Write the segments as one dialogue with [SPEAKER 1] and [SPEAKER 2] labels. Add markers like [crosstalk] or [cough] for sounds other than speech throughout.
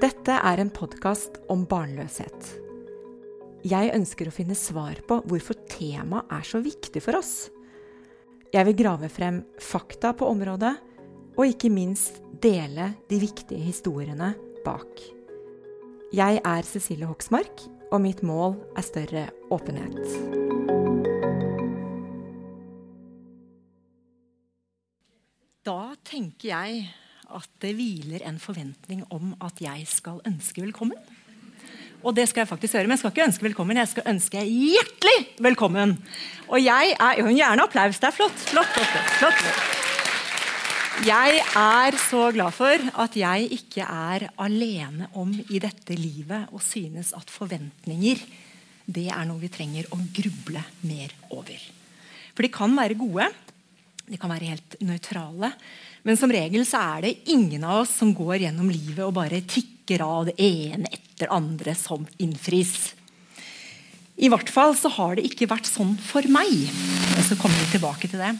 [SPEAKER 1] Dette er en podkast om barnløshet. Jeg ønsker å finne svar på hvorfor temaet er så viktig for oss. Jeg vil grave frem fakta på området, og ikke minst dele de viktige historiene bak. Jeg er Cecilie Hoksmark, og mitt mål er større åpenhet. Da tenker jeg at det hviler en forventning om at jeg skal ønske velkommen. Og det skal jeg faktisk gjøre, men jeg skal ikke ønske velkommen, jeg skal ønske hjertelig velkommen. Og jeg er jo Gjerne applaus. Det er flott. flott, flott, flott, flott. Jeg er så glad for at jeg ikke er alene om i dette livet og synes at forventninger det er noe vi trenger å gruble mer over. For de kan være gode, de kan være helt nøytrale. Men som regel så er det ingen av oss som går gjennom livet og bare tikker av det ene etter andre som innfris. I hvert fall så har det ikke vært sånn for meg. Og så kommer vi tilbake til det.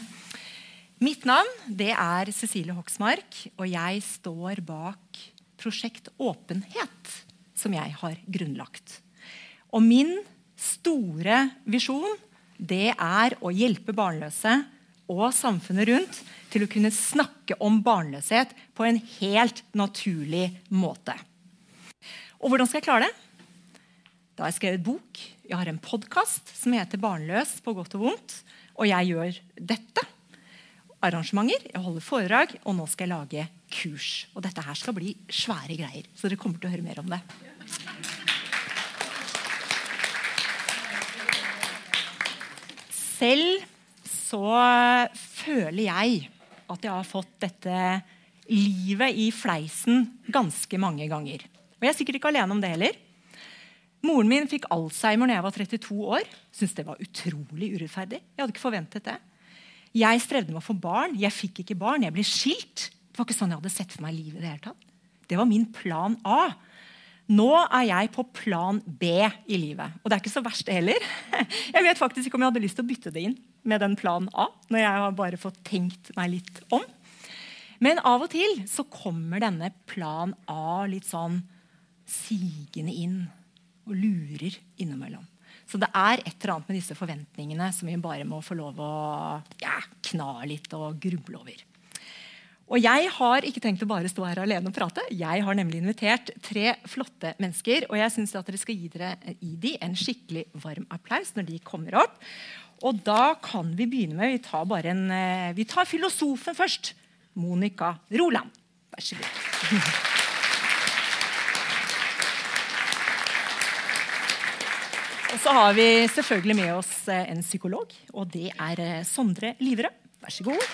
[SPEAKER 1] Mitt navn det er Cecilie Hoksmark, og jeg står bak Prosjekt Åpenhet, som jeg har grunnlagt. Og min store visjon det er å hjelpe barnløse og samfunnet rundt til å kunne snakke om barnløshet på en helt naturlig måte. Og hvordan skal jeg klare det? Da har jeg skrevet bok, jeg har en podkast som heter 'Barnløs på godt og vondt'. Og jeg gjør dette. Arrangementer, jeg holder foredrag, og nå skal jeg lage kurs. Og dette her skal bli svære greier, så dere kommer til å høre mer om det. Selv så føler jeg at jeg har fått dette livet i fleisen ganske mange ganger. Og jeg er sikkert ikke alene om det heller. Moren min fikk Alzheimer når jeg var 32 år. Syntes det var utrolig urettferdig. Jeg hadde ikke forventet det. Jeg strevde med å få barn. Jeg fikk ikke barn. Jeg ble skilt. Det var ikke sånn jeg hadde sett for meg livet. i Det hele tatt. Det var min plan A. Nå er jeg på plan B i livet. Og det er ikke så verst, det heller. [laughs] Jeg vet faktisk ikke om jeg hadde lyst til å bytte det inn med den plan A. når jeg har bare fått tenkt meg litt om. Men av og til så kommer denne plan A litt sånn sigende inn og lurer innimellom. Så det er et eller annet med disse forventningene som vi bare må få lov å ja, kna litt og gruble over. Og jeg har ikke tenkt å bare stå her alene og prate. Jeg har nemlig invitert tre flotte mennesker. Og jeg syns dere skal gi dere i de en skikkelig varm applaus når de kommer opp. Og da kan vi begynne med Vi tar, bare en, eh, vi tar filosofen først. Monica Roland. Vær så god. [laughs] Og så har vi selvfølgelig med oss eh, en psykolog, og det er eh, Sondre Liverød. Vær så god.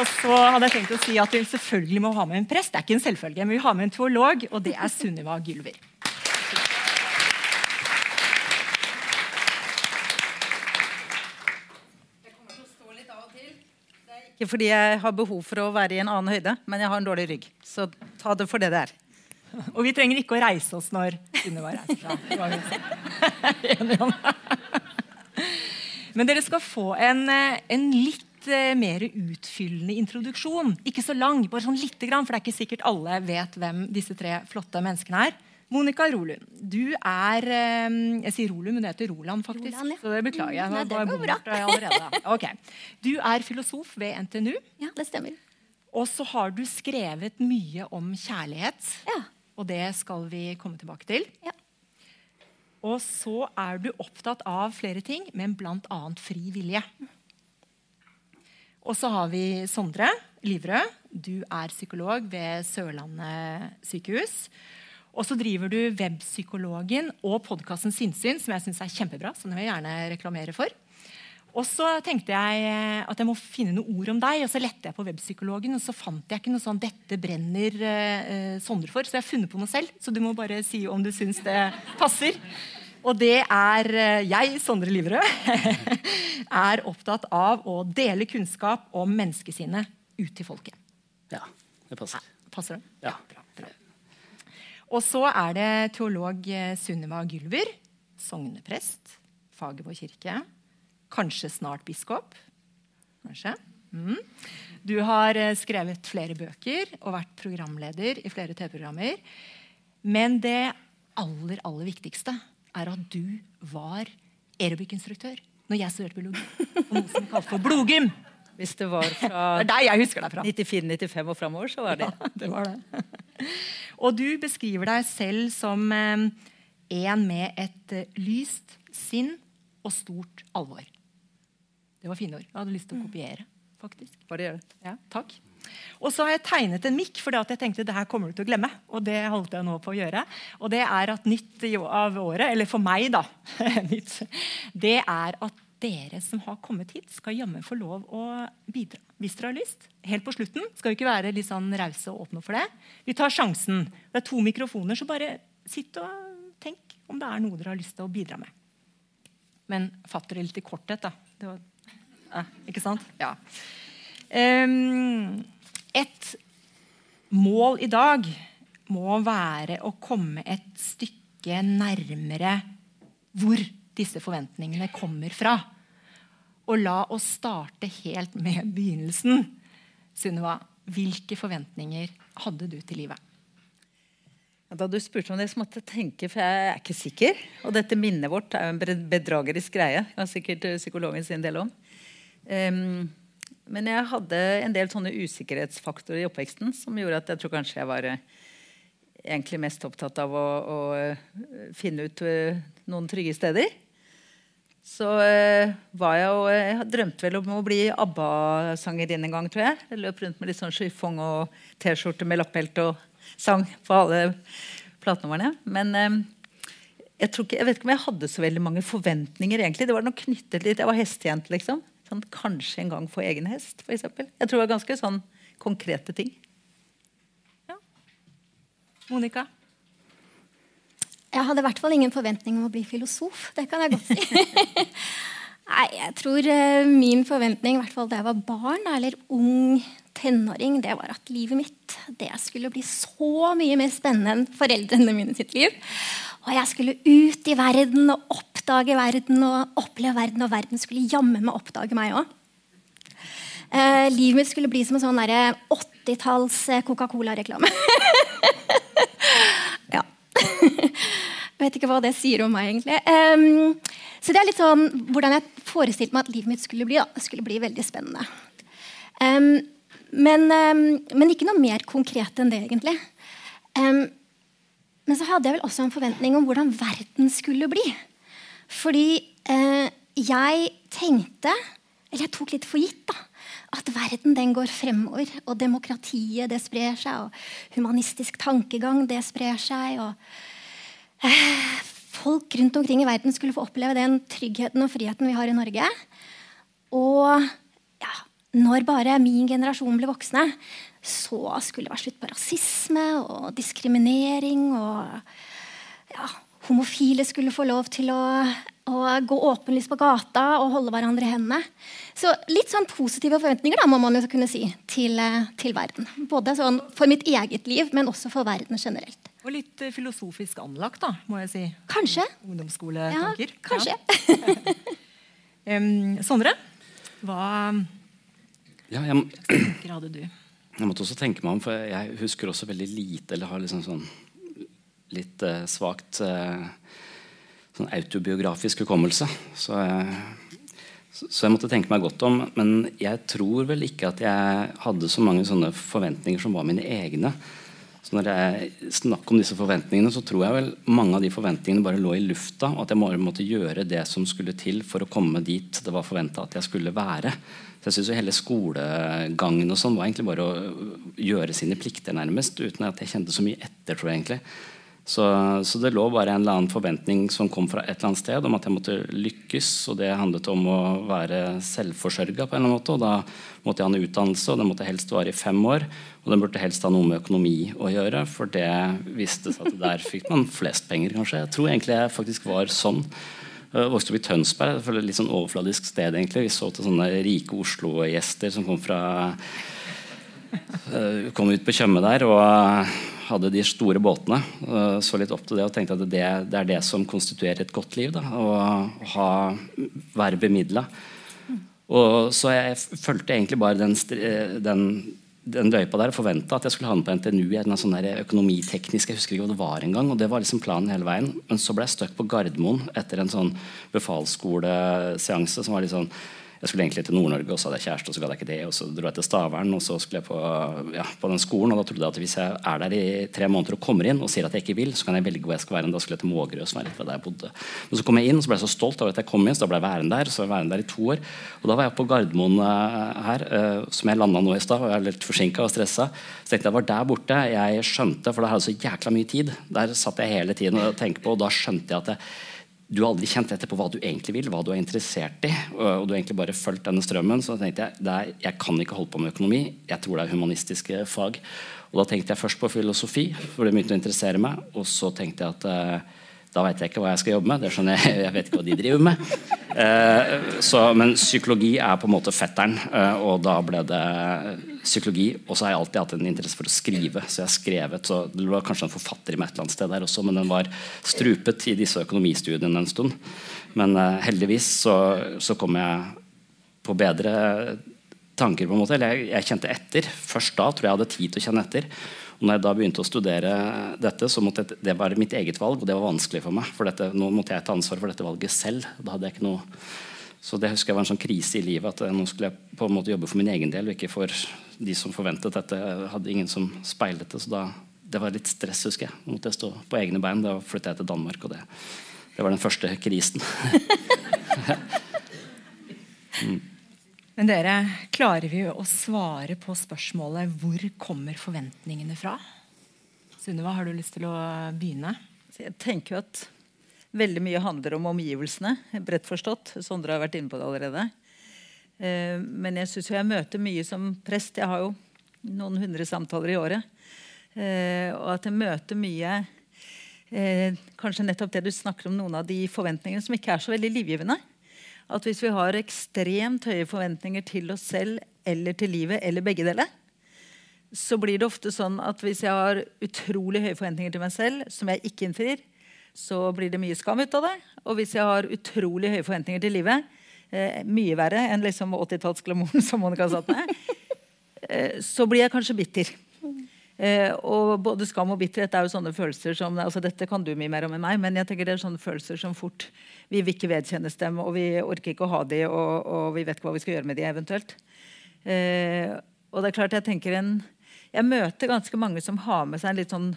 [SPEAKER 1] Og så hadde jeg tenkt å si at vi selvfølgelig må ha med en prest. Det er ikke en selvfølge, men vi har med en teolog, og det er Sunniva Gylver.
[SPEAKER 2] Ikke fordi jeg har behov for å være i en annen høyde, men jeg har en dårlig rygg. Så ta det for det det er. [laughs]
[SPEAKER 1] Og vi trenger ikke å reise oss når Sunniva reiser seg. Men dere skal få en, eh, en litt eh, mer utfyllende introduksjon. Ikke så lang, bare sånn lite grann, for det er ikke sikkert alle vet hvem disse tre flotte menneskene er. Monica Rolund, du er eh, Jeg sier Rolum, men du heter Roland, faktisk.
[SPEAKER 3] Roland, ja.
[SPEAKER 1] Så det beklager jeg.
[SPEAKER 3] Nei, det går bra. [laughs]
[SPEAKER 1] Okay. Du er filosof ved NTNU,
[SPEAKER 3] Ja, det stemmer.
[SPEAKER 1] og så har du skrevet mye om kjærlighet.
[SPEAKER 3] Ja.
[SPEAKER 1] Og det skal vi komme tilbake til.
[SPEAKER 3] Ja.
[SPEAKER 1] Og så er du opptatt av flere ting, men bl.a. fri vilje. Og så har vi Sondre Livrød. Du er psykolog ved Sørlandet sykehus. Og så driver du Webpsykologen og podkasten Sinnsyn, som jeg syns er kjempebra. som jeg vil gjerne reklamere for. Og så tenkte jeg eh, at jeg må finne noen ord om deg, og så lette jeg på Webpsykologen, og så fant jeg ikke noe sånn 'dette brenner eh, Sondre for', så jeg har funnet på noe selv. Så du må bare si om du syns det passer. Og det er eh, jeg, Sondre Liverød, [laughs] er opptatt av å dele kunnskap om menneskesinnet ut til folket.
[SPEAKER 4] Ja, det passer.
[SPEAKER 1] Passer det?
[SPEAKER 4] Ja.
[SPEAKER 1] ja bra. Og så er det teolog eh, Sunniva Gylver, sogneprest, Fagervåg kirke. Kanskje snart biskop. Kanskje. Du har eh, skrevet flere bøker og vært programleder i flere TV-programmer. Men det aller, aller viktigste er at du var aerobic-instruktør når jeg studerte biologi. Og noe som kalte for blodgym.
[SPEAKER 2] Hvis det var fra. [laughs] 94-95 og framover, så var det
[SPEAKER 1] Ja, det var det. [laughs] Og du beskriver deg selv som eh, en med et eh, lyst sinn og stort alvor. Det var fine ord. Jeg hadde lyst til å kopiere. faktisk.
[SPEAKER 2] Bare gjør det.
[SPEAKER 1] Ja, takk. Og så har jeg tegnet en mikk, for jeg tenkte det her kommer du til å glemme. Og det holdt jeg nå på å gjøre. Og det er at nytt av året, eller for meg, da, [laughs] nytt, det er at dere som har kommet hit, skal jammen få lov å bidra. Hvis dere har lyst. Helt på slutten. Skal vi ikke være litt sånn rause og åpne for det. Vi tar sjansen. Det er to mikrofoner, så bare sitt og tenk om det er noe dere har lyst til å bidra med. Men fatt dere litt i korthet, da. Det var, eh, ikke sant? Ja. Um, et mål i dag må være å komme et stykke nærmere hvor disse forventningene kommer fra. Og la oss starte helt med begynnelsen. Sunniva, hvilke forventninger hadde du til livet?
[SPEAKER 2] Da du spurte om det, så måtte jeg tenke, for jeg er ikke sikker. Og dette minnet vårt er jo en bedragerisk greie. Det har sikkert eh, psykologen sin del om. Um, men jeg hadde en del sånne usikkerhetsfaktorer i oppveksten som gjorde at jeg tror kanskje jeg var eh, egentlig mest opptatt av å, å eh, finne ut noen trygge steder. Så eh, var jeg jo Jeg drømte vel om å bli ABBA-sangerinne en gang, tror jeg. Jeg løp rundt med litt sånn chiffon og T-skjorte med lappbelte og sang på alle platenumrene. Men eh, jeg, tror ikke, jeg vet ikke om jeg hadde så veldig mange forventninger. egentlig. Det var noe knyttet litt, Jeg var hestejente, liksom. Sånn, kanskje en gang få egen hest, f.eks. Jeg tror det var ganske sånn konkrete ting.
[SPEAKER 1] Monica?
[SPEAKER 3] Jeg hadde i hvert fall ingen forventning om å bli filosof. Det kan jeg godt si. [laughs] Nei, jeg tror eh, min forventning, i hvert fall da jeg var barn eller ung tenåring, det var at livet mitt det skulle bli så mye mer spennende enn foreldrene mine sitt liv. Og jeg skulle ut i verden og oppdage verden og oppleve verden, og verden skulle jammen meg oppdage meg òg. Eh, livet mitt skulle bli som en sånn derre 80-talls eh, Coca-Cola-reklame. [laughs] Jeg [laughs] vet ikke hva det sier om meg, egentlig. Um, så det er litt sånn hvordan jeg forestilte meg at livet mitt skulle bli. Da. Skulle bli veldig spennende. Um, men, um, men ikke noe mer konkret enn det, egentlig. Men så hadde jeg vel også en forventning om hvordan verden skulle bli. Fordi uh, jeg tenkte, eller jeg tok litt for gitt, da, at verden den går fremover. Og demokratiet det sprer seg, og humanistisk tankegang det sprer seg. og eh, Folk rundt omkring i verden skulle få oppleve den tryggheten og friheten vi har i Norge. Og ja, når bare min generasjon ble voksne, så skulle det være slutt på rasisme og diskriminering. Og ja, homofile skulle få lov til å, å gå åpenlyst på gata og holde hverandre i hendene. Så litt sånn positive forventninger da, må man jo kunne si til, til verden. Både sånn for mitt eget liv, men også for verden generelt.
[SPEAKER 1] Og litt eh, filosofisk anlagt, da, må jeg si.
[SPEAKER 3] Kanskje. Ja,
[SPEAKER 1] Ungdomsskoletanker.
[SPEAKER 3] kanskje. [laughs]
[SPEAKER 1] Ja. um, Sondre, hva
[SPEAKER 4] Ja, jeg,
[SPEAKER 1] tanker hadde du?
[SPEAKER 4] jeg måtte også tenke meg om, for jeg husker også veldig lite, eller har liksom sånn litt eh, svakt eh, sånn autobiografisk hukommelse. Jeg- så, så jeg måtte tenke meg godt om. Men jeg tror vel ikke at jeg hadde så mange sånne forventninger som var mine egne. Så når jeg snakker om disse forventningene, så tror jeg vel mange av de forventningene bare lå i lufta, og at jeg bare måtte gjøre det som skulle til for å komme dit det var forventa at jeg skulle være. Så jeg synes jo Hele skolegangen og sånn var egentlig bare å gjøre sine plikter, nærmest, uten at jeg kjente så mye etter. tror jeg egentlig. Så, så det lå bare en eller annen forventning som kom fra et eller annet sted, om at jeg måtte lykkes. Og det handlet om å være selvforsørga. Og da måtte jeg ha en utdannelse, og den måtte helst vare i fem år. Og den burde helst ha noe med økonomi å gjøre, for det vistes at der fikk man flest penger, kanskje. Jeg tror egentlig jeg faktisk var sånn. Jeg vokste opp i Tønsberg, det et litt sånn overfladisk sted. egentlig. Vi så til sånne rike Oslo-gjester som kom fra eh, kom ut på Tjøme der og hadde de store båtene. eh, Så litt opp til det og tenkte at det, det er det som konstituerer et godt liv. Da, å ha, være bemidla. Og så jeg fulgte egentlig bare den, den, den løypa der og forventa at jeg skulle havne på NTNU i en sånn økonomiteknisk Jeg husker ikke hva det var engang. Og det var liksom planen hele veien. Men så ble jeg stuck på Gardermoen etter en sånn befalsskoleseanse som var litt sånn jeg skulle egentlig til Nord-Norge, og så hadde jeg kjæreste, og så gadd jeg ikke det. Og så dro jeg til Stavern, og så skulle jeg på, ja, på, den skolen. Og da trodde jeg at hvis jeg er der i tre måneder og kommer inn og sier at jeg ikke vil, så kan jeg velge hvor jeg skal være. Da skulle jeg til Mågerø, som er rett ved der jeg bodde. Men så kom jeg inn, og så ble jeg så stolt over at jeg kom inn, så da ble jeg værende der. Så jeg værende der i to år. Og da var jeg på Gardermoen uh, her, uh, som jeg landa nå i stad, og jeg er litt forsinka og stressa. Så tenkte jeg var der borte jeg skjønte, for da hadde jeg så jækla mye tid. Der satt jeg hele tiden og tenkte på, og da skjønte jeg at jeg du har aldri kjent etter på hva du egentlig vil, hva du er interessert i. Og du har egentlig bare fulgt denne strømmen. Så tenkte jeg er, jeg kan ikke holde på med økonomi. Jeg tror det er humanistiske fag. Og da tenkte jeg først på filosofi, for det begynte å interessere meg. Og så tenkte jeg at uh, da vet jeg ikke hva jeg skal jobbe med. Det skjønner jeg, [laughs] jeg vet ikke hva de driver med. Uh, så, men psykologi er på en måte fetteren, uh, og da ble det psykologi. Og så har jeg alltid hatt en interesse for å skrive. Så jeg har skrevet, så Det var kanskje en forfatter i meg et eller annet sted der også, men den var strupet i disse økonomistudiene en stund. Men uh, heldigvis så, så, kom jeg på bedre tanker. på en måte, eller jeg, jeg, kjente etter. Først da tror jeg jeg hadde tid til å kjenne etter. Og når jeg da begynte å studere dette, så måtte jeg, det være mitt eget valg, og det var vanskelig for meg. For dette, nå måtte jeg ta ansvar for dette valget selv. Da hadde jeg ikke noe så det husker jeg var en sånn krise i livet. At nå skulle jeg på en måte jobbe for min egen del, og ikke for de som forventet dette. Jeg hadde ingen som speilet det. Så da, det var litt stress, husker jeg. Nå måtte jeg stå på egne bein. Da flytta jeg til Danmark, og det, det var den første krisen. [laughs]
[SPEAKER 1] mm. Men dere, klarer vi å svare på spørsmålet hvor kommer forventningene fra? Sunniva, har du lyst til å begynne?
[SPEAKER 2] Jeg tenker jo at veldig mye handler om omgivelsene, bredt forstått. Sondre har vært inne på det allerede. Eh, men jeg syns jeg møter mye som prest. Jeg har jo noen hundre samtaler i året. Eh, og at jeg møter mye eh, Kanskje nettopp det du snakker om, noen av de forventningene som ikke er så veldig livgivende. At hvis vi har ekstremt høye forventninger til oss selv eller til livet, eller begge deler, så blir det ofte sånn at hvis jeg har utrolig høye forventninger til meg selv, som jeg ikke innfrir, så blir det mye skam ut av det. Og hvis jeg har utrolig høye forventninger til livet, eh, mye verre enn liksom 80-tallsglamouren [laughs] som Monica satt med, eh, så blir jeg kanskje bitter. Eh, og både skam og bitterhet er jo sånne følelser som altså Dette kan du mye mer om enn meg, men jeg tenker det er sånne følelser som fort Vi vil ikke vedkjennes dem, og vi orker ikke å ha de, og, og vi vet ikke hva vi skal gjøre med de eventuelt. Eh, og det er klart Jeg tenker en jeg møter ganske mange som har med seg en litt sånn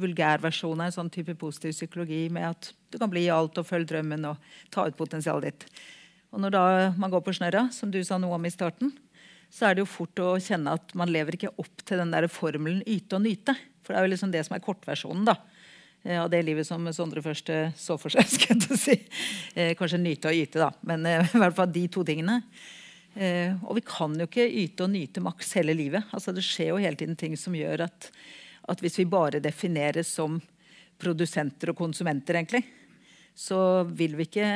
[SPEAKER 2] vulgærversjon av en sånn type positiv psykologi med at du kan bli i alt og følge drømmen og ta ut potensialet ditt. Og når da man går på snørra, som du sa noe om i starten, så er det jo fort å kjenne at man lever ikke opp til den der formelen yte og nyte. For det er jo liksom det som er kortversjonen da, eh, av det livet som Sondre først eh, så for seg. [laughs] skal jeg si. Eh, kanskje nyte og yte, da. Men [laughs] i hvert fall de to tingene. Og vi kan jo ikke yte og nyte maks hele livet. Altså Det skjer jo hele tiden ting som gjør at at hvis vi bare defineres som produsenter og konsumenter, egentlig, så vil vi ikke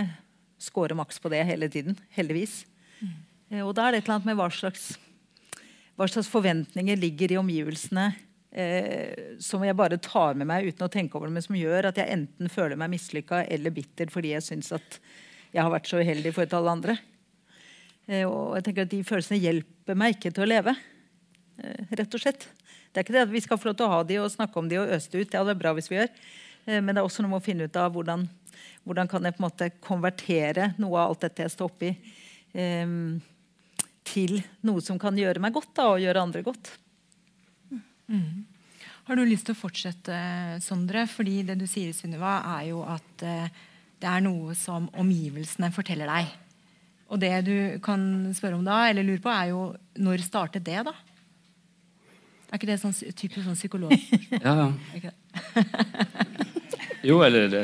[SPEAKER 2] score maks på det hele tiden. Heldigvis. Mm. Og da er det et eller annet med hva slags, hva slags forventninger ligger i omgivelsene eh, som jeg bare tar med meg uten å tenke over det, men som gjør at jeg enten føler meg mislykka eller bitter fordi jeg syns at jeg har vært så uheldig for alle andre. Eh, og jeg tenker at De følelsene hjelper meg ikke til å leve. Eh, rett og slett. Det er ikke det at vi skal få lov til å ha de og snakke om de og øse det ut. Ja, det er bra hvis vi gjør. Eh, men det er også noe med å finne ut av hvordan, hvordan kan jeg på en måte konvertere noe av alt dette jeg står oppi, eh, til noe som kan gjøre meg godt, da, og gjøre andre godt.
[SPEAKER 1] Mm. Har du lyst til å fortsette, Sondre? Fordi det du sier, Sunniva, er jo at eh, det er noe som omgivelsene forteller deg. Og det du kan spørre om da, eller lure på, er jo når startet det? da? Er ikke det sånn typisk sånn psykolog? [laughs]
[SPEAKER 4] ja, ja. jo, eller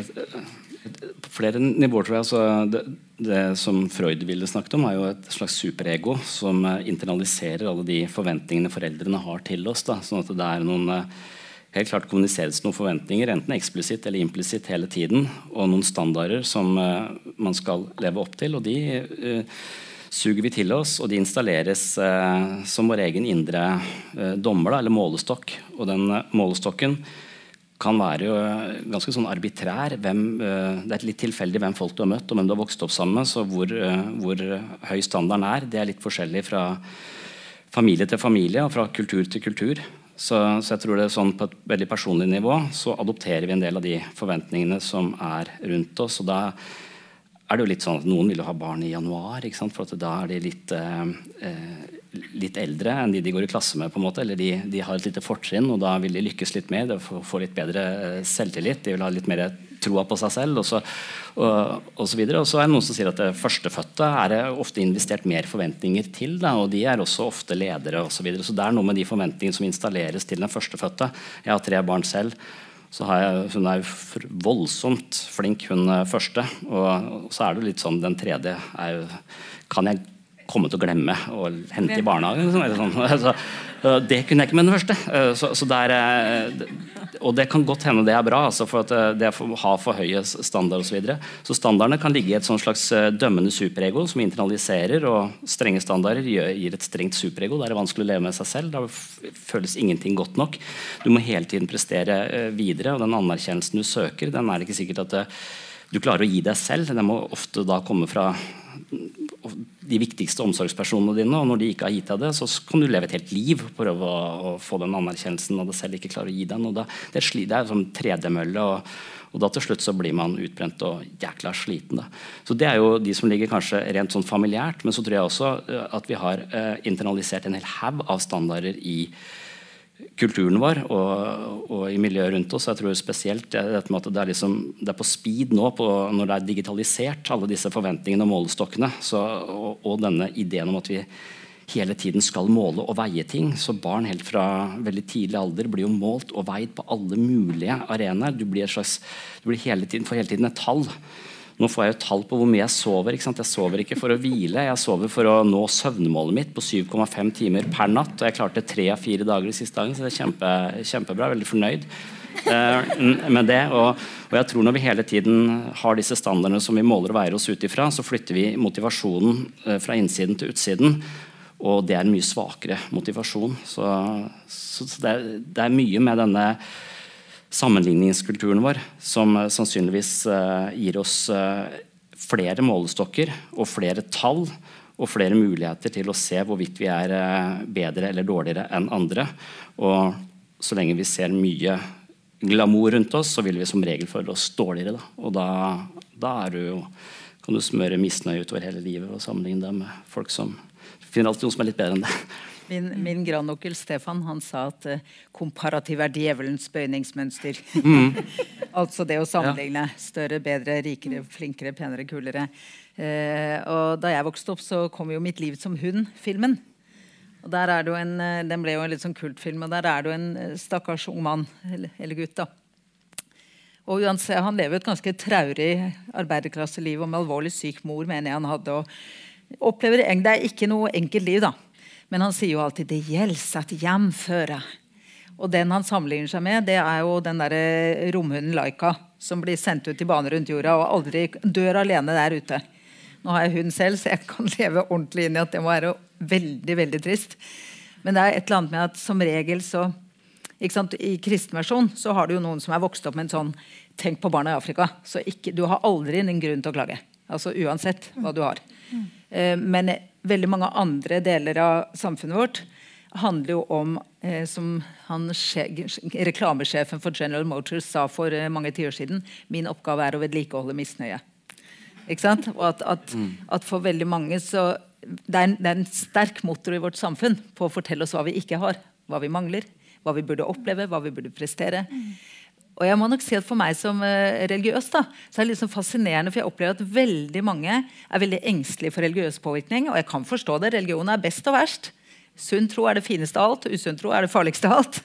[SPEAKER 4] På flere nivåer, tror jeg. Så det, det, som Freud ville snakket om, er jo et slags superego som eh, internaliserer alle de forventningene foreldrene har til oss. Da, sånn at det er noen eh, helt klart kommuniseres noen forventninger, enten eksplisitt eller implisitt hele tiden, og noen standarder som uh, man skal leve opp til. og de uh, suger vi til oss, og de installeres eh, som vår egen indre eh, dommer, da, eller målestokk. Og den eh, målestokken kan være jo ganske sånn arbitrær. Hvem, det er litt tilfeldig hvem folk du har møtt og hvem du har vokst opp sammen med. Så hvor, hvor høy standarden er, det er litt forskjellig fra familie til familie og fra kultur til kultur. Så, så, jeg tror det er sånn på et veldig personlig nivå så adopterer vi en del av de forventningene som er rundt oss. og da er det jo litt sånn at Noen vil jo ha barn i januar, for da er de litt, eh, litt eldre enn de de går i klasse med. på en måte, eller De, de har et lite fortrinn, og da vil de lykkes litt mer. De får litt bedre eh, selvtillit. De vil ha litt mer troa på seg selv. Og så, og, og videre. og så er det noen som sier at det førstefødte er det ofte investert mer forventninger til. Da, og de er også ofte ledere osv. Så, videre. så det er noe med de forventningene som installeres til den førstefødte. Jeg har tre barn selv. Så jeg, hun er jo voldsomt flink, hun eh, første. Og så er det litt sånn den tredje er, jo Kan jeg komme til å glemme å hente i barnehagen? Sånn. [laughs] Så, det kunne jeg ikke med den første. Eh, så, så der, eh, og det kan godt hende det er bra, altså for at det har for høye standarder osv. Så, videre. så standardene kan ligge i et slags dømmende superego som internaliserer, og strenge standarder gir et strengt superego. Da er det vanskelig å leve med seg selv. Da føles ingenting godt nok. Du må hele tiden prestere videre, og den anerkjennelsen du søker, den er det ikke sikkert at du klarer å gi deg selv. Den må ofte da komme fra de viktigste omsorgspersonene dine. Og når de ikke har gitt deg det, så kan du leve et helt liv og prøve å, å få den anerkjennelsen når du selv ikke klarer å gi den. Da, det, er, det er sånn tredemølle. Og, og da til slutt så blir man utbrent og jækla sliten. Da. Så Det er jo de som ligger kanskje rent sånn familiært. Men så tror jeg også eh, at vi har eh, internalisert en hel haug av standarder i kulturen vår og, og, i miljøet rundt oss. Jeg tror spesielt det, det, er, liksom, det er på speed nå på, når det er digitalisert, alle disse forventningene og målestokkene. Så, og, og, denne ideen om at vi hele tiden skal måle og veie ting. Så barn helt fra veldig tidlig alder blir jo målt og veid på alle mulige arenaer. Du, blir slags, du blir hele tiden, får hele tiden et tall. Nå får jeg jo tall på hvor mye jeg sover. Jeg sover ikke for å hvile, jeg sover for å nå søvnmålet mitt på 7,5 timer per natt. Og jeg klarte tre av fire dager de siste dagene, så det er kjempe, kjempebra. Veldig fornøyd eh, med det. Og, og, jeg tror når vi hele tiden har disse standardene som vi måler og veier oss ut ifra, så flytter vi motivasjonen eh, fra innsiden til utsiden. Og det er en mye svakere motivasjon. Så, så det, det er mye med denne sammenligningskulturen vår, som uh, sannsynligvis uh, gir oss uh, flere målestokker og flere tall og flere muligheter til å se hvorvidt vi er bedre eller dårligere enn andre. Og så lenge vi ser mye glamour rundt oss, så vil vi som regel føle oss dårligere. Da. Og da, da du, kan du smøre misnøye utover hele livet og sammenligne det med folk som finner alltid noe som er litt bedre enn det.
[SPEAKER 2] Min, min grandonkel Stefan han sa at uh, komparativ er djevelens bøyningsmønster. Mm. [laughs] altså det å sammenligne. Større, bedre, rikere, flinkere, penere, kulere. Uh, og da jeg vokste opp, så kom jo 'Mitt liv som hund'-filmen. Og der er det jo en, uh, Den ble jo en litt sånn kultfilm, og der er det jo en stakkars ung mann, eller, eller gutt, da. Og uansett, Han lever et ganske traurig arbeiderklasseliv og med alvorlig syk mor, mener jeg han hadde. og opplever Det er ikke noe enkelt liv, da. Men han sier jo alltid 'det gjelder at hjemføre'. Og den han sammenligner seg med, det er jo den der romhunden Laika. Som blir sendt ut i bane rundt jorda og aldri dør alene der ute. Nå har jeg hund selv, så jeg kan leve ordentlig inn i at det må være veldig veldig trist. Men det er et eller annet med at som regel så I kristen versjon så har du jo noen som er vokst opp med en sånn Tenk på barna i Afrika. Så ikke, du har aldri en grunn til å klage. Altså Uansett hva du har. Mm. Eh, men veldig mange andre deler av samfunnet vårt handler jo om, eh, som han, reklamesjefen for General Motors sa for eh, mange tiår siden, min oppgave er å vedlikeholde misnøye. Ikke sant? Og at, at, mm. at, for veldig mange så det er, en, det er, en, sterk motor i vårt samfunn på å fortelle oss hva vi ikke har, hva vi mangler, hva vi burde oppleve, hva vi burde prestere. Og jeg må nok si at For meg som uh, religiøs da, så er det liksom fascinerende, for jeg opplever at veldig mange er veldig engstelige for religiøs påvirkning. Og jeg kan forstå det. Religion er best og verst. Sunn tro er det fineste av alt, usunn tro er det farligste av alt.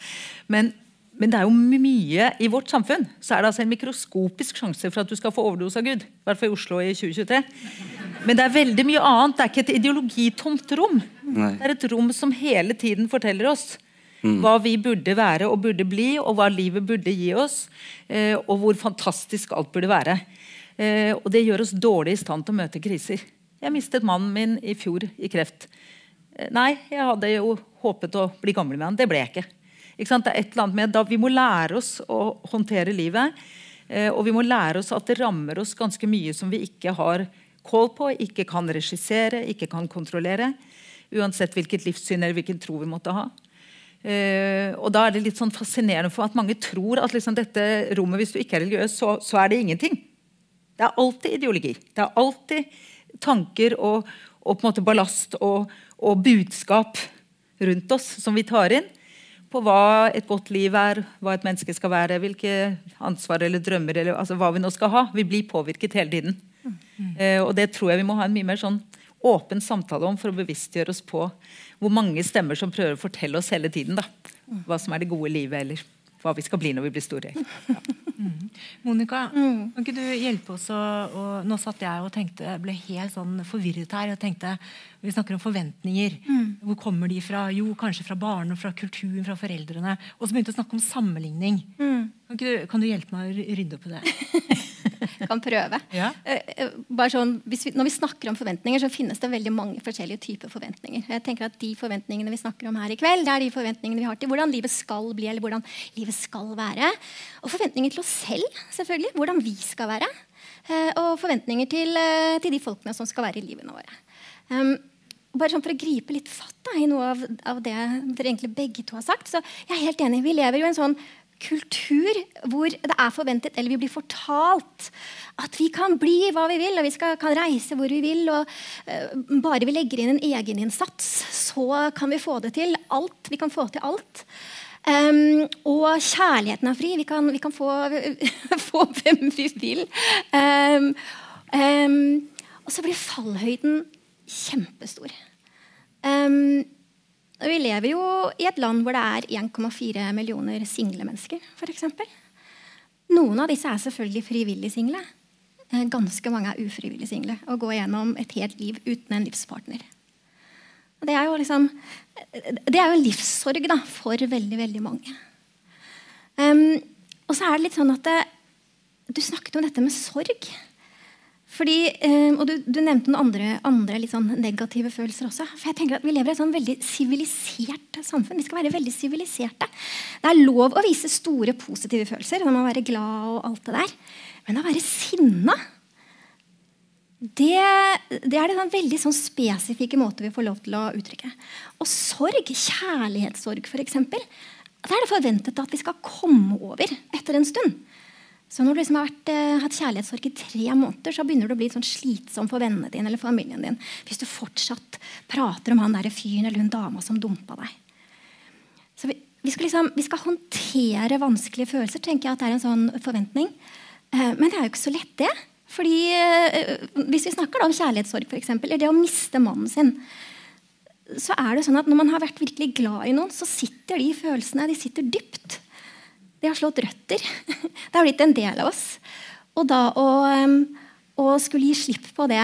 [SPEAKER 2] Men, men, det er jo mye i vårt samfunn. Så er det altså en mikroskopisk sjanse for at du skal få overdose av Gud. I hvert fall i Oslo i 2023. Men det er veldig mye annet. Det er ikke et ideologitomt rom. Nei. Det er et rom som hele tiden forteller oss Mm. Hva vi burde være og burde bli, og hva livet burde gi oss. Eh, og hvor fantastisk alt burde være. Eh, og det gjør oss dårlig i stand til å møte kriser. Jeg mistet mannen min i fjor i kreft. Eh, nei, jeg hadde jo håpet å bli gammel med han. Det ble jeg ikke. Ikke sant? Det er et eller annet med da Vi må lære oss å håndtere livet. Og vi må lære oss at det rammer oss ganske mye som vi ikke har kål på, ikke kan regissere, ikke kan kontrollere. Uansett hvilket livssyn eller hvilken tro vi måtte ha. Eh, og da er det litt sånn fascinerende for at mange tror at liksom dette rommet, hvis du ikke er religiøs, så, så er det ingenting. Det er alltid ideologi. Det er alltid tanker og, og på en måte ballast og, og budskap rundt oss som vi tar inn på hva et godt liv er, hva et menneske skal være, hvilke ansvar eller drømmer eller altså hva vi nå skal ha. Vi blir påvirket hele tiden. Eh, og det tror jeg vi må ha en mye mer sånn åpen samtale om for å bevisstgjøre oss på hvor mange stemmer som prøver å fortelle oss hele tiden da, hva som er det gode livet, eller hva vi skal bli når vi blir store. Ja.
[SPEAKER 1] Mm. Monica, mm. kan ikke du hjelpe oss å, og Nå satt jeg og tenkte, jeg ble helt sånn forvirret her. og tenkte, Vi snakker om forventninger. Mm. Hvor kommer de fra? Jo, kanskje fra barn og fra kulturen, fra foreldrene. Og så begynte vi å snakke om sammenligning. Mm. Kan, du, kan, du, hjelpe meg å rydde opp i det? [laughs]
[SPEAKER 3] kan prøve. Ja. Uh, bare sånn, vi, når vi snakker om forventninger, så finnes det veldig mange forskjellige typer forventninger. Jeg tenker at De forventningene vi snakker om her i kveld, det er de forventningene vi har til hvordan livet skal bli, eller hvordan livet skal være. Og forventninger til oss selv, selvfølgelig. Hvordan vi skal være. Uh, og forventninger til, til, de folkene som skal være i livene våre. Um, bare sånn For å gripe litt fatt da, i noe av, av, det dere egentlig begge to har sagt. så jeg er helt enig, Vi lever jo i en sånn kultur hvor det er forventet, eller vi blir fortalt, at vi kan bli hva vi vil, og vi skal, kan reise hvor vi vil. og uh, Bare vi legger inn en egeninnsats, så kan vi få det til. Alt. Vi kan få til alt. Um, og kjærligheten er fri. Vi kan, vi kan få, [laughs] få, hvem vi vil. Um, um, og så blir fallhøyden kjempestor. Um, vi lever jo i et land hvor det er 1,4 millioner single mennesker. For eksempel. Noen av disse er selvfølgelig frivillig single. Eh, ganske mange er ufrivillig single og går gjennom et helt liv uten en livspartner. Det er jo liksom, det er jo en livssorg da, for veldig veldig mange. Um, og så er det litt sånn at det, Du snakket om dette med sorg. Fordi, eh, og du, du, nevnte noen andre, andre litt sånn negative følelser også. For jeg tenker at Vi lever i et sånn veldig sivilisert samfunn. Vi skal være veldig siviliserte. Det er lov å vise store positive følelser, som å være glad og alt det der. Men å være sinna det, det, er det sånn veldig sånn spesifikke måter vi får lov til å uttrykke. Og sorg, kjærlighetssorg f.eks., da er det forventet at vi skal komme over etter en stund. Så når du liksom har vært, uh, hatt kjærlighetssorg i tre måneder, så begynner du å bli sånn slitsom for vennene dine eller familien din hvis du fortsatt prater om han der fyren eller hun dama som dumpa deg. Så vi, vi, skal liksom, vi, skal håndtere vanskelige følelser, tenker jeg at det er en sånn forventning. Uh, men det er jo ikke så lett, det. Fordi uh, Hvis vi snakker om kjærlighetssorg, for eksempel, eller det å miste mannen sin, så er det sånn at når man har vært virkelig glad i noen, så sitter de følelsene de sitter dypt. Det har slått røtter. [laughs] Det har blitt en del av oss. Og da å, å skulle gi slipp på det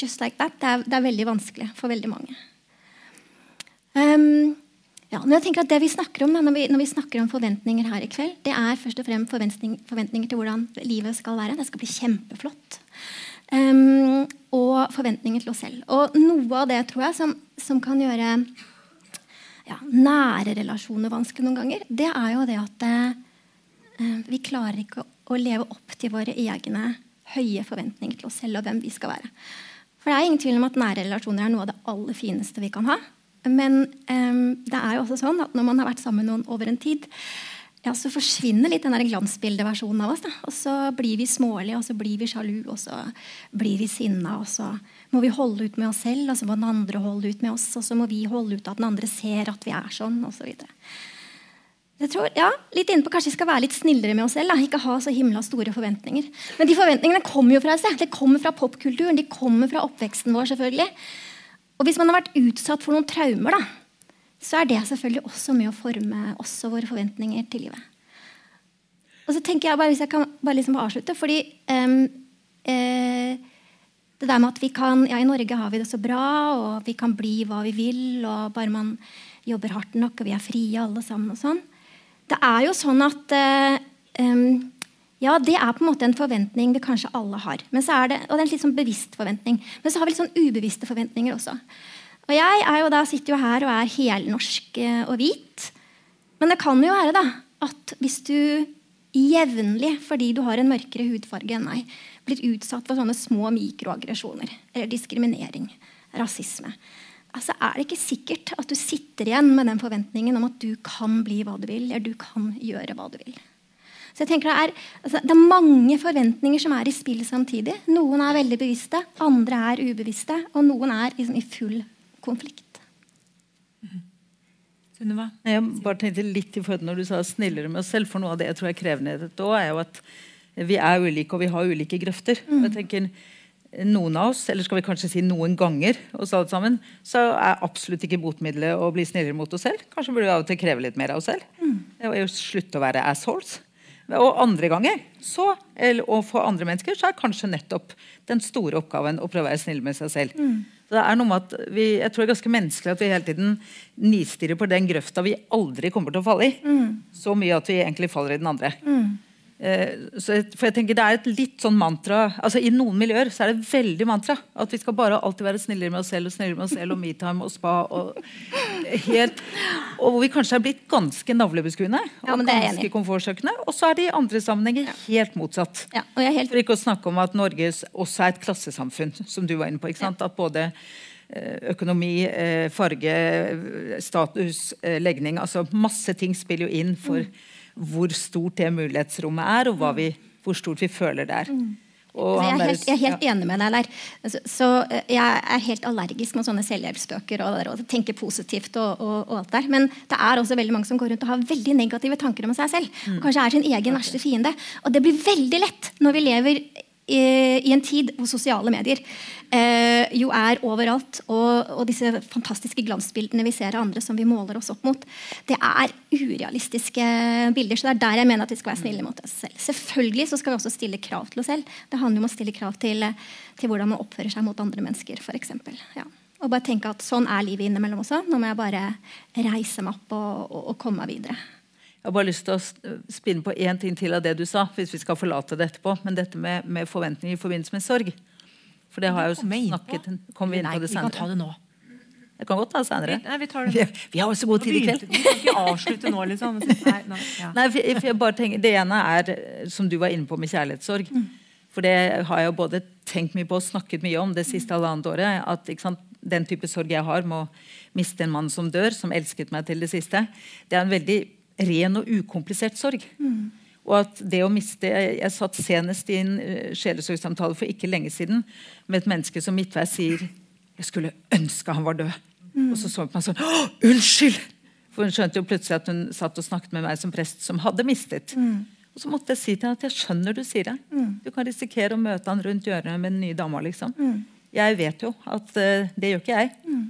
[SPEAKER 3] just like that, det er, det er veldig vanskelig for veldig mange. Um, ja, men jeg tenker at Det vi snakker om da, når, vi, når, vi, snakker om forventninger her i kveld, det er først og fremst forventning, forventninger til hvordan livet skal være. Det skal bli kjempeflott. Um, og forventninger til oss selv. Og noe av det tror jeg som, som kan gjøre ja, nære relasjoner vanskelig noen ganger, det er jo det at eh, vi klarer ikke å, leve opp til våre egne høye forventninger til oss selv og hvem vi skal være. For det er ingen tvil om at nære relasjoner er noe av det aller fineste vi kan ha. Men eh, det er jo også sånn at når man har vært sammen med noen over en tid, ja, så forsvinner litt den glansbildeversjonen av oss. Da. Og så blir vi smålige, og så blir vi sjalu, og så blir vi sinna. Og så må vi holde ut med oss selv, og så må den andre holde ut med oss. Og så må vi holde ut at den andre ser at vi er sånn, osv. Jeg tror, ja, litt innpå Kanskje vi skal være litt snillere med oss selv. Da. Ikke ha så himla store forventninger. Men de forventningene kommer jo fra oss. De kommer fra popkulturen, de kommer fra oppveksten vår. selvfølgelig. Og hvis man har vært utsatt for noen traumer, da, så er det selvfølgelig også med å forme også våre forventninger til livet. Og så tenker jeg bare, Hvis jeg kan bare liksom avslutte fordi um, eh, Det der med at vi kan ja, I Norge har vi det så bra, og vi kan bli hva vi vil, og bare man jobber hardt nok, og vi er frie alle sammen og sånn. Det er jo sånn at uh, um, ja, det er på en måte en forventning vi kanskje alle har. Det, og det er en litt sånn bevisst forventning. Men så har vi litt sånn ubevisste forventninger også. Og jeg jo da, sitter jo her og er helnorsk eh, og hvit. Men det kan jo være da, at hvis du jevnlig, fordi du har en mørkere hudfarge enn meg, blir utsatt for sånne små mikroaggresjoner eller diskriminering, rasisme, altså er det ikke sikkert at du sitter igjen med den forventningen om at du kan bli hva du vil, eller du kan gjøre hva du vil. Så jeg tenker det er, altså, det er mange forventninger som er i spill samtidig. Noen er veldig bevisste, andre er ubevisste, og noen er liksom i full konflikt.
[SPEAKER 1] Sunniva?
[SPEAKER 2] Jeg bare tenkte litt i forhold til når du sa snillere med oss selv. For noe av det jeg tror er krevende i dette også, er jo at vi er ulike, og vi har ulike grøfter. Mm. jeg tenker noen av oss, eller skal vi kanskje si noen ganger, oss alle sammen, så er absolutt ikke botmiddelet å bli snillere mot oss selv. Kanskje burde vi av og til kreve litt mer av oss selv. Og slutte å være assholes. Og andre ganger, så, eller, og for andre mennesker, så er kanskje nettopp den store oppgaven å prøve å være snill med seg selv. Mm. Så det er noe med at vi, jeg tror det er ganske menneskelig at vi hele tiden nistirrer på den grøfta vi aldri kommer til å falle i. Mm. Så mye at vi egentlig faller i den andre. Mm. Eh, for jeg tenker Det er et litt sånn mantra altså I noen miljøer så er det veldig mantra. At vi skal bare alltid være snillere med oss selv og snillere med oss selv og metime og spa. Og, helt, og hvor vi kanskje er blitt ganske navlebeskuende
[SPEAKER 3] ja,
[SPEAKER 2] og ganske komfortsøkende. Og så er det i andre sammenhenger helt motsatt.
[SPEAKER 3] Ja, helt...
[SPEAKER 2] For ikke å snakke om at Norge også er et klassesamfunn, som du var inne på. At både eh, økonomi, eh, farge, status, legning altså Masse ting spiller jo inn for mm hvor stort det mulighetsrommet er, og vi, hvor stort vi føler det er.
[SPEAKER 3] Mm. Altså, jeg, er helt, jeg, er helt, enig med deg der. Så, så eh, jeg er helt allergisk mot sånne selvhjelpsbøker og, og tenker positivt. Og, og, og, alt der. Men det er også veldig mange som går rundt og har veldig negative tanker om seg selv. Mm. Og kanskje er sin egen verste fiende. Og det blir veldig lett når vi lever i en tid hvor sosiale medier eh, jo er overalt, og, og, disse fantastiske glansbildene vi ser av andre som vi måler oss opp mot, det er urealistiske bilder. Så det er der jeg mener at vi skal være snille mot oss selv. Selvfølgelig så skal vi også stille krav til oss selv. Det handler om å stille krav til, til hvordan man oppfører seg mot andre mennesker, f.eks. Ja. Og bare tenke at sånn er livet innimellom også. Nå må jeg bare reise meg opp og, og, og komme meg videre.
[SPEAKER 2] Jeg har bare lyst til å spinne på én ting til av det du sa. hvis vi skal forlate det etterpå, Men dette med, med forventninger i forbindelse med sorg. For det har jeg jo snakket Kommer vi inn på det senere?
[SPEAKER 1] Vi kan ta det nå.
[SPEAKER 2] Jeg kan godt ta det senere.
[SPEAKER 1] Nei, vi, tar det
[SPEAKER 2] nå. vi har også god tid i kveld.
[SPEAKER 1] Vi kan ikke avslutte nå, liksom. [laughs]
[SPEAKER 2] Nei, no, ja. Nei for, for jeg bare tenker, Det ene er, som du var inne på med kjærlighetssorg. Mm. For det har jeg både tenkt mye på og snakket mye om det siste halvannet året. at sant, Den type sorg jeg har med å miste en mann som dør, som elsket meg til det siste, det er en veldig ren og ukomplisert sorg. Mm. Og at det å miste Jeg, satt senest i en uh, sjelesorgsamtale for ikke lenge siden med et menneske som midtveis sier jeg skulle ønske han var død. Mm. Og så så på meg sånn Å, unnskyld! For hun skjønte jo plutselig at hun satt og snakket med meg som prest som hadde mistet. Mm. Og så måtte jeg si til henne at jeg skjønner du sier det. Mm. Du kan risikere å møte han rundt hjørnet med den nye dama. liksom. Mm. Jeg vet jo at uh, det gjør ikke jeg. Mm.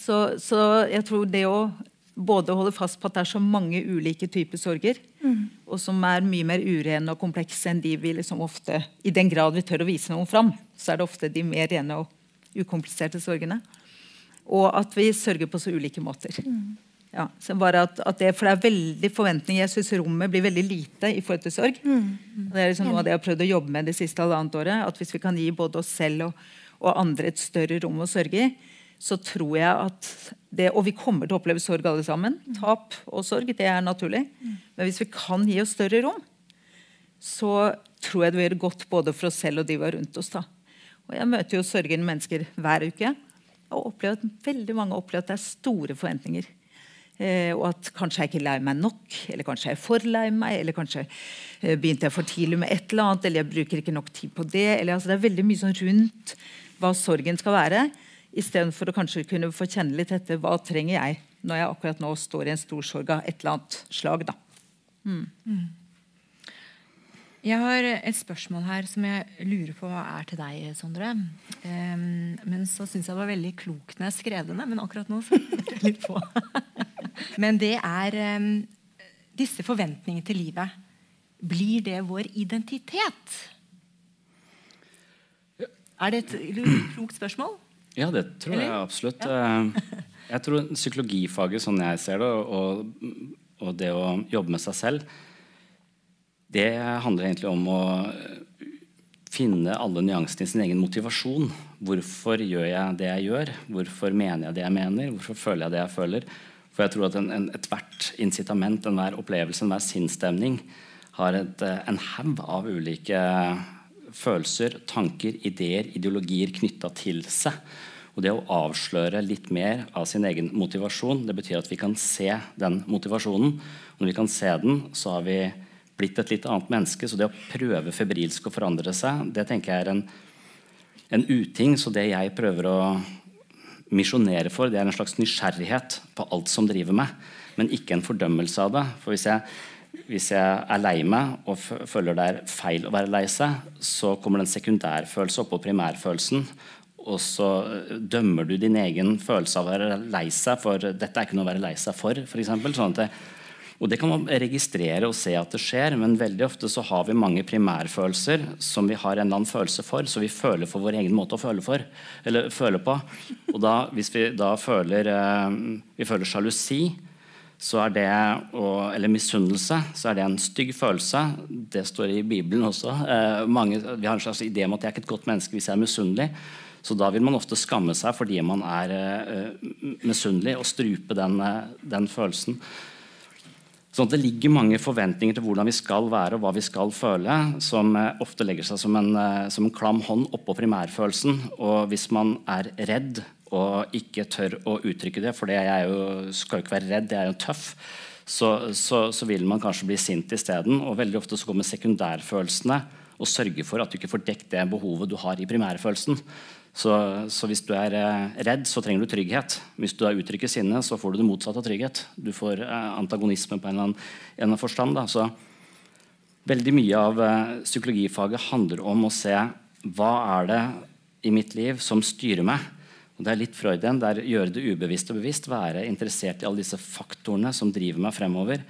[SPEAKER 2] Så, så, jeg tror det å både holde fast på at det er så mange ulike typer sorger, mm. og som er mye mer urene og komplekse enn de vi liksom ofte I den grad vi tør å vise noen fram, så er det ofte de mer rene og ukompliserte sorgene. Og at vi sørger på så ulike måter. Mm. Ja, at, at det, for det er veldig forventninger. Jeg syns rommet blir veldig lite i forhold til sorg. Mm. Det er liksom noe av det jeg har prøvd å jobbe med det siste halvannet året. At hvis vi kan gi både oss selv og, og andre et større rom å sørge i, så tror jeg at det, Og vi kommer til å oppleve sorg alle sammen. Tap og sorg, det er naturlig. Men hvis vi kan gi oss større rom, så tror jeg det vil gjøre godt både for oss selv og de vi har rundt oss. da. Og Jeg møter jo sørgende mennesker hver uke. Og opplever at veldig mange opplever at det er store forventninger. Eh, og at kanskje jeg ikke er lei meg nok, eller kanskje jeg er for lei meg, eller kanskje eh, begynte jeg for tidlig med et eller annet, eller jeg bruker ikke nok tid på det. Eller, altså, det er veldig mye sånn rundt hva sorgen skal være. Istedenfor å kanskje kunne få kjenne litt etter hva trenger jeg når jeg akkurat nå står i en stor sorg av et eller annet slag. da. Mm. Mm.
[SPEAKER 1] Jeg har et spørsmål her som jeg lurer på er til deg, Sondre. Um, men så syns jeg det var veldig klokt når jeg skrev det ned, men akkurat nå så jeg litt på. [laughs] men det er um, disse forventningene til livet. Blir det vår identitet? Er det et klokt spørsmål?
[SPEAKER 4] Ja, det tror Eller? jeg absolutt. Ja. Eh, jeg tror psykologifaget, sånn jeg ser det, og, og, det å jobbe med seg selv, det handler egentlig om å finne alle nyansene i sin egen motivasjon. Hvorfor gjør jeg det jeg gjør? Hvorfor mener jeg det jeg mener? Hvorfor føler jeg det jeg føler? For jeg tror at ethvert en, incitament, enhver opplevelse, enhver sinnsstemning har et, eh, en haug av ulike følelser, tanker, ideer, ideologier knytta til seg. Og det å avsløre litt mer av sin egen motivasjon, det betyr at vi kan se den motivasjonen. Når vi kan se den, så har vi blitt et litt annet menneske. Så det å prøve febrilsk å forandre seg, det tenker jeg er en, en uting. Så det jeg prøver å misjonere for, det er en slags nysgjerrighet på alt som driver meg, men ikke en fordømmelse av det. For hvis jeg hvis jeg er lei meg og føler det er feil å være lei seg, så kommer det en sekundærfølelse oppå primærfølelsen. Og så eh, dømmer du din egen følelse av å være lei seg for dette er ikke noe å være lei seg for. for eksempel, sånn det, og Det kan man registrere og se at det skjer, men veldig ofte så har vi mange primærfølelser som vi har en eller annen følelse for, så vi føler for vår egen måte å føle, for, føle på. Og da, Hvis vi da føler, eh, vi føler sjalusi, så er det, eller misunnelse, så er det en stygg følelse. Det står i Bibelen også. Eh, mange, vi har en slags idé om at jeg er ikke et godt menneske hvis jeg er misunnelig. Så da vil man ofte skamme seg fordi man er eh, misunnelig, og strupe den, eh, den følelsen. Sånn at Det ligger mange forventninger til hvordan vi skal være og hva vi skal føle, som ofte legger seg som en, som en klam hånd oppå primærfølelsen. Og hvis man er redd og ikke tør å uttrykke det, for jeg jo, skal jo ikke være redd, jeg er jo tøff, så, så, så vil man kanskje bli sint isteden. Og veldig ofte så kommer sekundærfølelsene og sørger for at du ikke får dekket det behovet du har i primærfølelsen. Så, så, hvis du er eh, redd, så trenger du trygghet. Hvis du uttrykker sinne, så får du det motsatte av trygghet. Du får eh, antagonisme på en eller annen, en eller annen forstand. Da. Så veldig mye av eh, psykologifaget handler om å se hva er det i mitt liv som styrer meg. Og det er litt Freudien. Det er gjøre det ubevisst og bevisst. Være interessert i alle disse faktorene som driver meg fremover.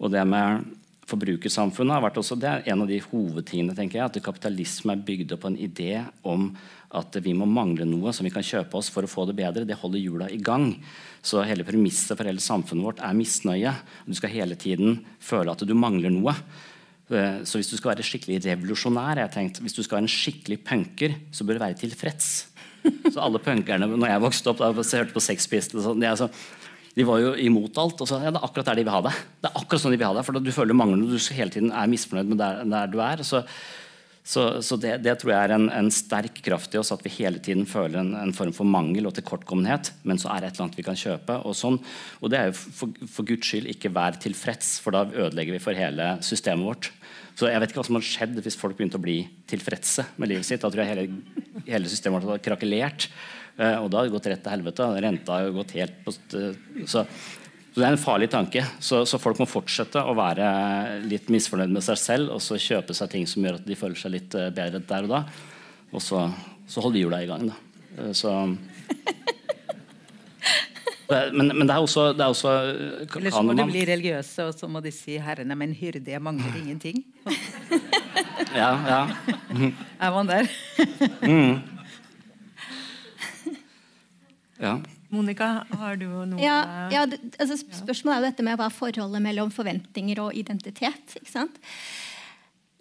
[SPEAKER 4] Og det med forbrukersamfunnet har vært også det en av de hovedtingene. tenker jeg, At kapitalisme er bygd opp på en idé om at vi må mangle noe som vi kan kjøpe oss for å få det bedre. Det holder hjula i gang. Så hele premisset for hele samfunnet vårt er misnøye. Du skal hele tiden føle at du mangler noe. Eh, så hvis du skal være skikkelig revolusjonær, jeg tenkt, hvis du skal være en skikkelig punker, så bør du være tilfreds. Så alle punkerne når jeg vokste opp, da jeg hørte på Sex Pistols sånn, de, de, var jo imot alt. og så, ja, Det er akkurat der de vil ha deg. Det er akkurat sånn de vil ha deg, For du føler mangler og du hele tiden er misfornøyd med der, der du er. Så, så, så det, det, tror jeg er en, en, sterk kraft i oss, at vi hele tiden føler en, en, form for mangel og tilkortkommenhet. Men så er det et eller annet vi kan kjøpe. Og, sånn. og det er jo for, for Guds skyld ikke vær tilfreds, for da ødelegger vi for hele systemet vårt. Så jeg vet ikke hva som hadde skjedd hvis folk begynte å bli tilfredse med livet sitt. Da tror jeg hele, hele systemet hadde krakelert. Uh, og da hadde det gått rett til helvete. Renta hadde gått helt på så, så, det er en farlig tanke. Så, så, folk må fortsette å være litt misfornøyd med seg selv og så kjøpe seg ting som gjør at de føler seg litt eh, bedre der og da. Og så, så holder hjula i gang. Da. Så [laughs] men, men, det er også, det er også
[SPEAKER 2] eh, Eller så må de bli religiøse, og så må de si 'Herren er min hyrde, jeg mangler ingenting'. [laughs]
[SPEAKER 4] ja, ja.
[SPEAKER 2] Er man der?
[SPEAKER 1] mm. Ja. Monica, har du noe
[SPEAKER 3] ja, ja, altså, Spørsmålet er jo dette med hva forholdet mellom forventninger og identitet. ikke sant?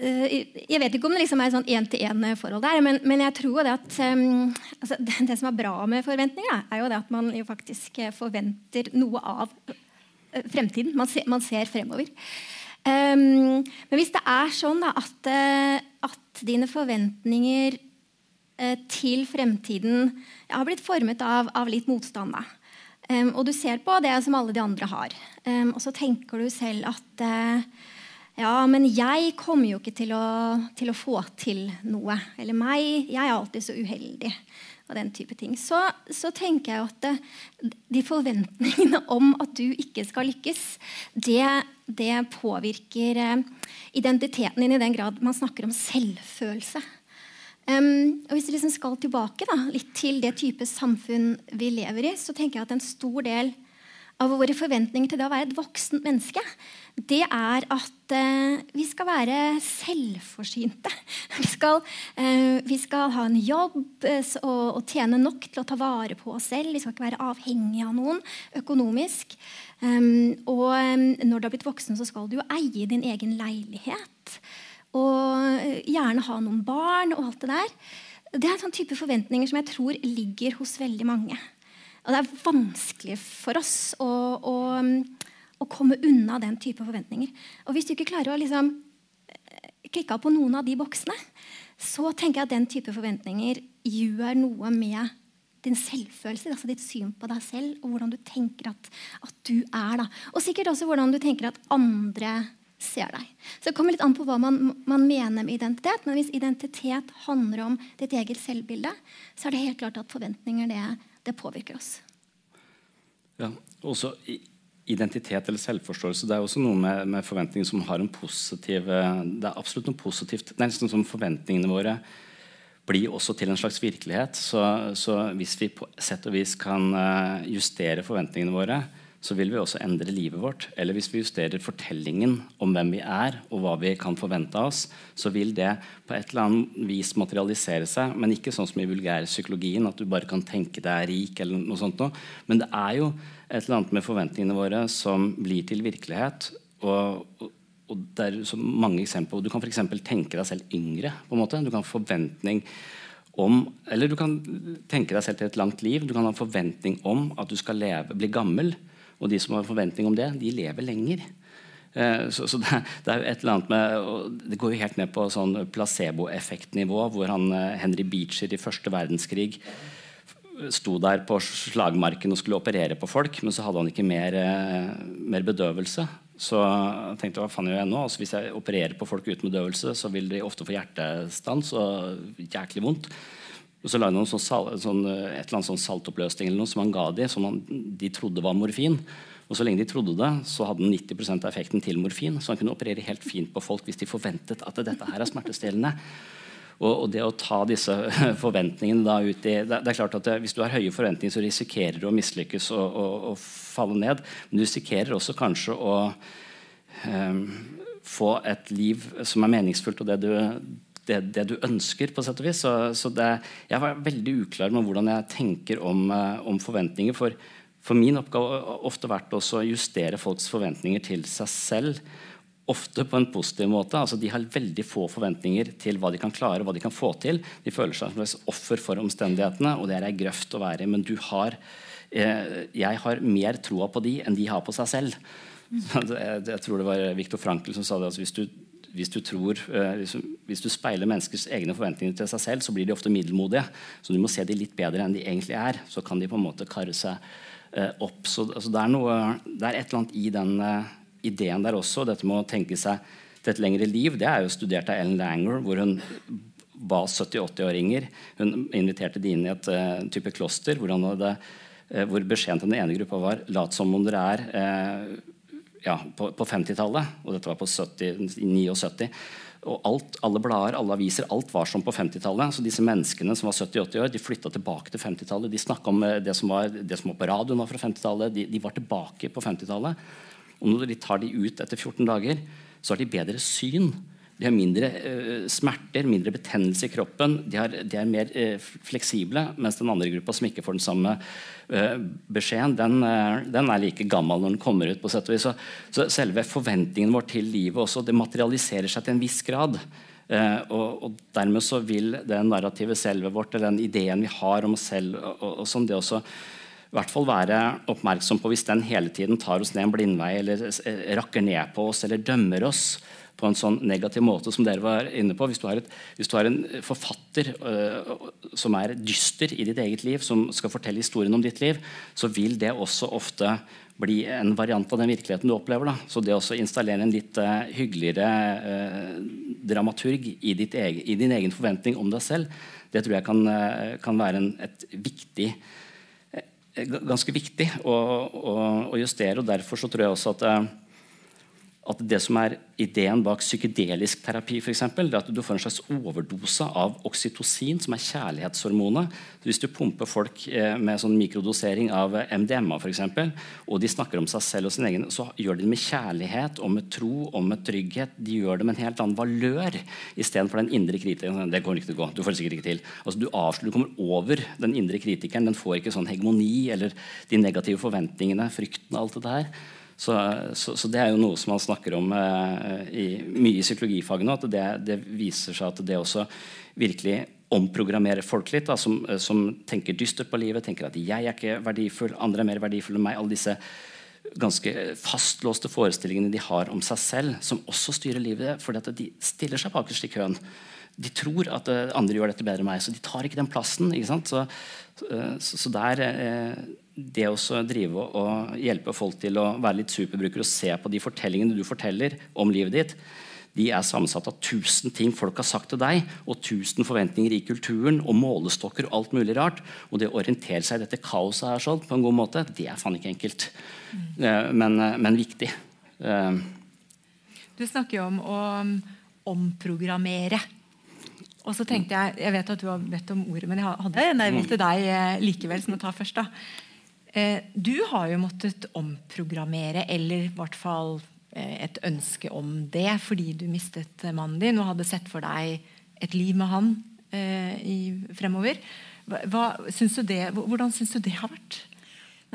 [SPEAKER 3] Eh, jeg vet ikke om det liksom er sånn én-til-én-forhold der, men, men, jeg tror det at um, altså, det, [laughs] det, som er bra med forventninger, er jo det at man jo faktisk eh, forventer noe av eh, fremtiden. Man ser, man ser fremover. Um, men hvis det er sånn da, at, at, dine forventninger til fremtiden har blitt formet av, av litt motstand, da, um, og du ser på det som alle de andre har, og så tenker du selv at uh, ja, men jeg kommer jo ikke til å, til å, få til noe. Eller meg. Jeg er alltid så uheldig. Og den type ting. Så, så tenker jeg at det, de forventningene [laughs] om at du ikke skal lykkes, det, det påvirker eh, identiteten din i den grad man snakker om selvfølelse. Um, og Hvis vi liksom skal tilbake da, litt til det type samfunn vi lever i, så tenker jeg at en stor del av våre forventninger til det å være et voksent menneske, det er at uh, vi skal være selvforsynte. [laughs] Vi skal, uh, vi skal ha en jobb uh, og, tjene nok til å ta vare på oss selv. Vi skal ikke være avhengig av noen økonomisk. Um, og um, når du har blitt voksen, så skal du jo eie din egen leilighet. Og gjerne ha noen barn og alt det der. Det er en sånn type forventninger som jeg tror ligger hos veldig mange. og det er vanskelig for oss å, å, å, komme unna den type forventninger. Og hvis du ikke klarer å liksom eh, klikke på noen av de boksene, så tenker jeg at den type forventninger gjør noe med din selvfølelse, altså ditt syn på deg selv, og hvordan du tenker at, at du er. Da. Og sikkert også hvordan du tenker at andre ser deg. Så Det kommer litt an på hva man, man, mener med identitet. Men hvis identitet handler om ditt eget selvbilde, så er det helt klart at forventninger det, det påvirker oss.
[SPEAKER 4] Ja, også Identitet eller selvforståelse det er også noe med, med forventninger som har en positiv Det er absolutt noe positivt. Det er nesten som forventningene våre blir også til en slags virkelighet. Så, så, hvis vi på sett og vis kan eh, justere forventningene våre, så vil vi også endre livet vårt. Eller hvis vi justerer fortellingen om hvem vi er, og hva vi kan forvente av oss, så vil det på et eller annet vis materialisere seg. Men ikke sånn som i vulgærpsykologien, at du bare kan tenke deg rik. eller noe sånt. Men det er jo et eller annet med forventningene våre som blir til virkelighet. og og det er så mange eksempler. Du kan f.eks. tenke deg selv yngre. på en måte. Du kan ha forventning om Eller du kan tenke deg selv til et langt liv. Du kan ha forventning om at du skal leve, bli gammel. Og de som har forventning om det, de lever lenger. Eh, så, så det, det, er et eller annet med Det går jo helt ned på sånn placeboeffektnivå, hvor han, eh, Henry Beecher i første verdenskrig sto der på slagmarken og skulle operere på folk, men så hadde han ikke mer, eh, mer bedøvelse. Så jeg tenkte hva faen gjør jeg nå? Altså, hvis jeg opererer på folk uten bedøvelse, så vil de ofte få hjertestans og jæklig vondt. Og så lagde han sånn, sånn, et eller annet sånn saltoppløsning eller noe som han ga dem, som han, de trodde var morfin. Og så lenge de trodde det, så hadde den 90 av effekten til morfin. Så han kunne operere helt fint på folk hvis de forventet at dette her er smertestillende. Og, og, det å ta disse [laughs] forventningene da ut i det, det er klart at det, Hvis du har høye forventninger, så risikerer du å mislykkes og, og, og falle ned. Men du risikerer også kanskje å um, få et liv som er meningsfullt, og det du, det, det du ønsker. på sett og vis. Så, så det, jeg var veldig uklar med hvordan jeg tenker om, uh, om forventninger. For, for, min oppgave har ofte vært å justere folks forventninger til seg selv ofte på en positiv måte. Altså, de har veldig få forventninger til hva de kan klare hva de kan få til. De føler seg som et offer for omstendighetene, og det er ei grøft å være i. Men du har, eh, jeg har mer troa på de enn de har på seg selv. Jeg, jeg tror det var Viktor Frankl som sa det. Altså, hvis, du, hvis, du tror, hvis, du, hvis, du speiler menneskers egne forventninger til seg selv, så blir de ofte middelmodige. Så du må se de litt bedre enn de egentlig er. Så kan de på en måte karre seg eh, opp. Så altså, det, er noe, det er et eller annet i den eh, ideen der også, dette med å tenke seg til et lengre liv, det er jo studert av Ellen Langer, hvor hun ba 70-80-åringer Hun inviterte de inn i et uh, type kloster hvor, hadde, uh, hvor beskjeden til den ene gruppa var lat som om dere er uh, ja, på, på 50-tallet. Og dette var på 70, 79. Og alt, alle blader, alle aviser, alt var som på 50-tallet. Så disse menneskene som var 70-80 år, de flytta tilbake til 50-tallet. De snakka om det som, var, det som var på radioen fra 50-tallet. De, de, var tilbake på 50-tallet. Og når de tar de ut etter 14 dager, så har de bedre syn. De har mindre uh, smerter, mindre betennelse i kroppen. De, har, de er mer uh, fleksible. Mens den andre gruppa som ikke får den samme uh, beskjeden, den, den, er like gammel når den kommer ut. på sett og vis. Så, så selve forventningen vår til livet også, det materialiserer seg til en viss grad. Og, og, dermed så vil det narrativet selvet vårt, eller den ideen vi har om oss selv, og, og, og det også i hvert fall være oppmerksom på hvis den hele tiden tar oss ned en blindvei eller rakker ned på oss eller dømmer oss på en sånn negativ måte som dere var inne på. Hvis du har, et, hvis du har en forfatter uh, som er dyster i ditt eget liv, som skal fortelle historien om ditt liv, så vil det også ofte bli en variant av den virkeligheten du opplever. Da. Så det å installere en litt uh, hyggeligere uh, dramaturg i, egen, i, din egen forventning om deg selv, det tror jeg kan, kan være en, et viktig ganske viktig å, å, å, justere. og Derfor så tror jeg også at eh, at det som er ideen bak psykedelisk terapi, for eksempel, det er at du får en slags overdose av oksytocin, som er kjærlighetshormonet. Så hvis du pumper folk eh, med sånn mikrodosering av MDMA, for eksempel, og de snakker om seg selv og sin egen, så gjør de det med kjærlighet og med tro og med trygghet. De gjør det med en helt annen valør istedenfor den indre kritikeren. Det kommer ikke til å gå. Du får sikkert ikke til. Altså, du avslutter, du kommer over den indre kritikeren. Den får ikke sånn hegemoni eller de negative forventningene, frykten og alt det der. Så, så, så, det er jo noe som man snakker om eh, i, mye i psykologifagene. At det, det, viser seg at det også virkelig omprogrammerer folk litt, da, som, som, tenker dystert på livet, tenker at 'jeg er ikke verdifull, andre er mer verdifulle enn meg'. alle disse ganske fastlåste forestillingene de har om seg selv, som også styrer livet, fordi at de stiller seg bakerst i køen. De tror at andre gjør dette bedre enn meg, så de tar ikke den plassen. Ikke så, så, så, der det å drive og hjelpe folk til å være litt superbrukere og se på de fortellingene du forteller om livet ditt, de er sammensatt av tusen ting folk har sagt til deg, og tusen forventninger i kulturen, og målestokker og alt mulig rart. Og det å orientere seg i dette kaoset her sånn, på en god måte, det er faen ikke enkelt. Mm. Men, eh, men, viktig. Eh.
[SPEAKER 1] Du snakker jo om å omprogrammere. Og så tenkte Jeg jeg vet at du har bedt om ordet, men jeg hadde en nerve til deg likevel. som å ta først da. Du har jo måttet omprogrammere, eller i hvert fall Eh, et ønske om det fordi du mistet mannen din og hadde sett for deg et liv med han eh, fremover. Hva, syns det, hvordan syns du det har vært?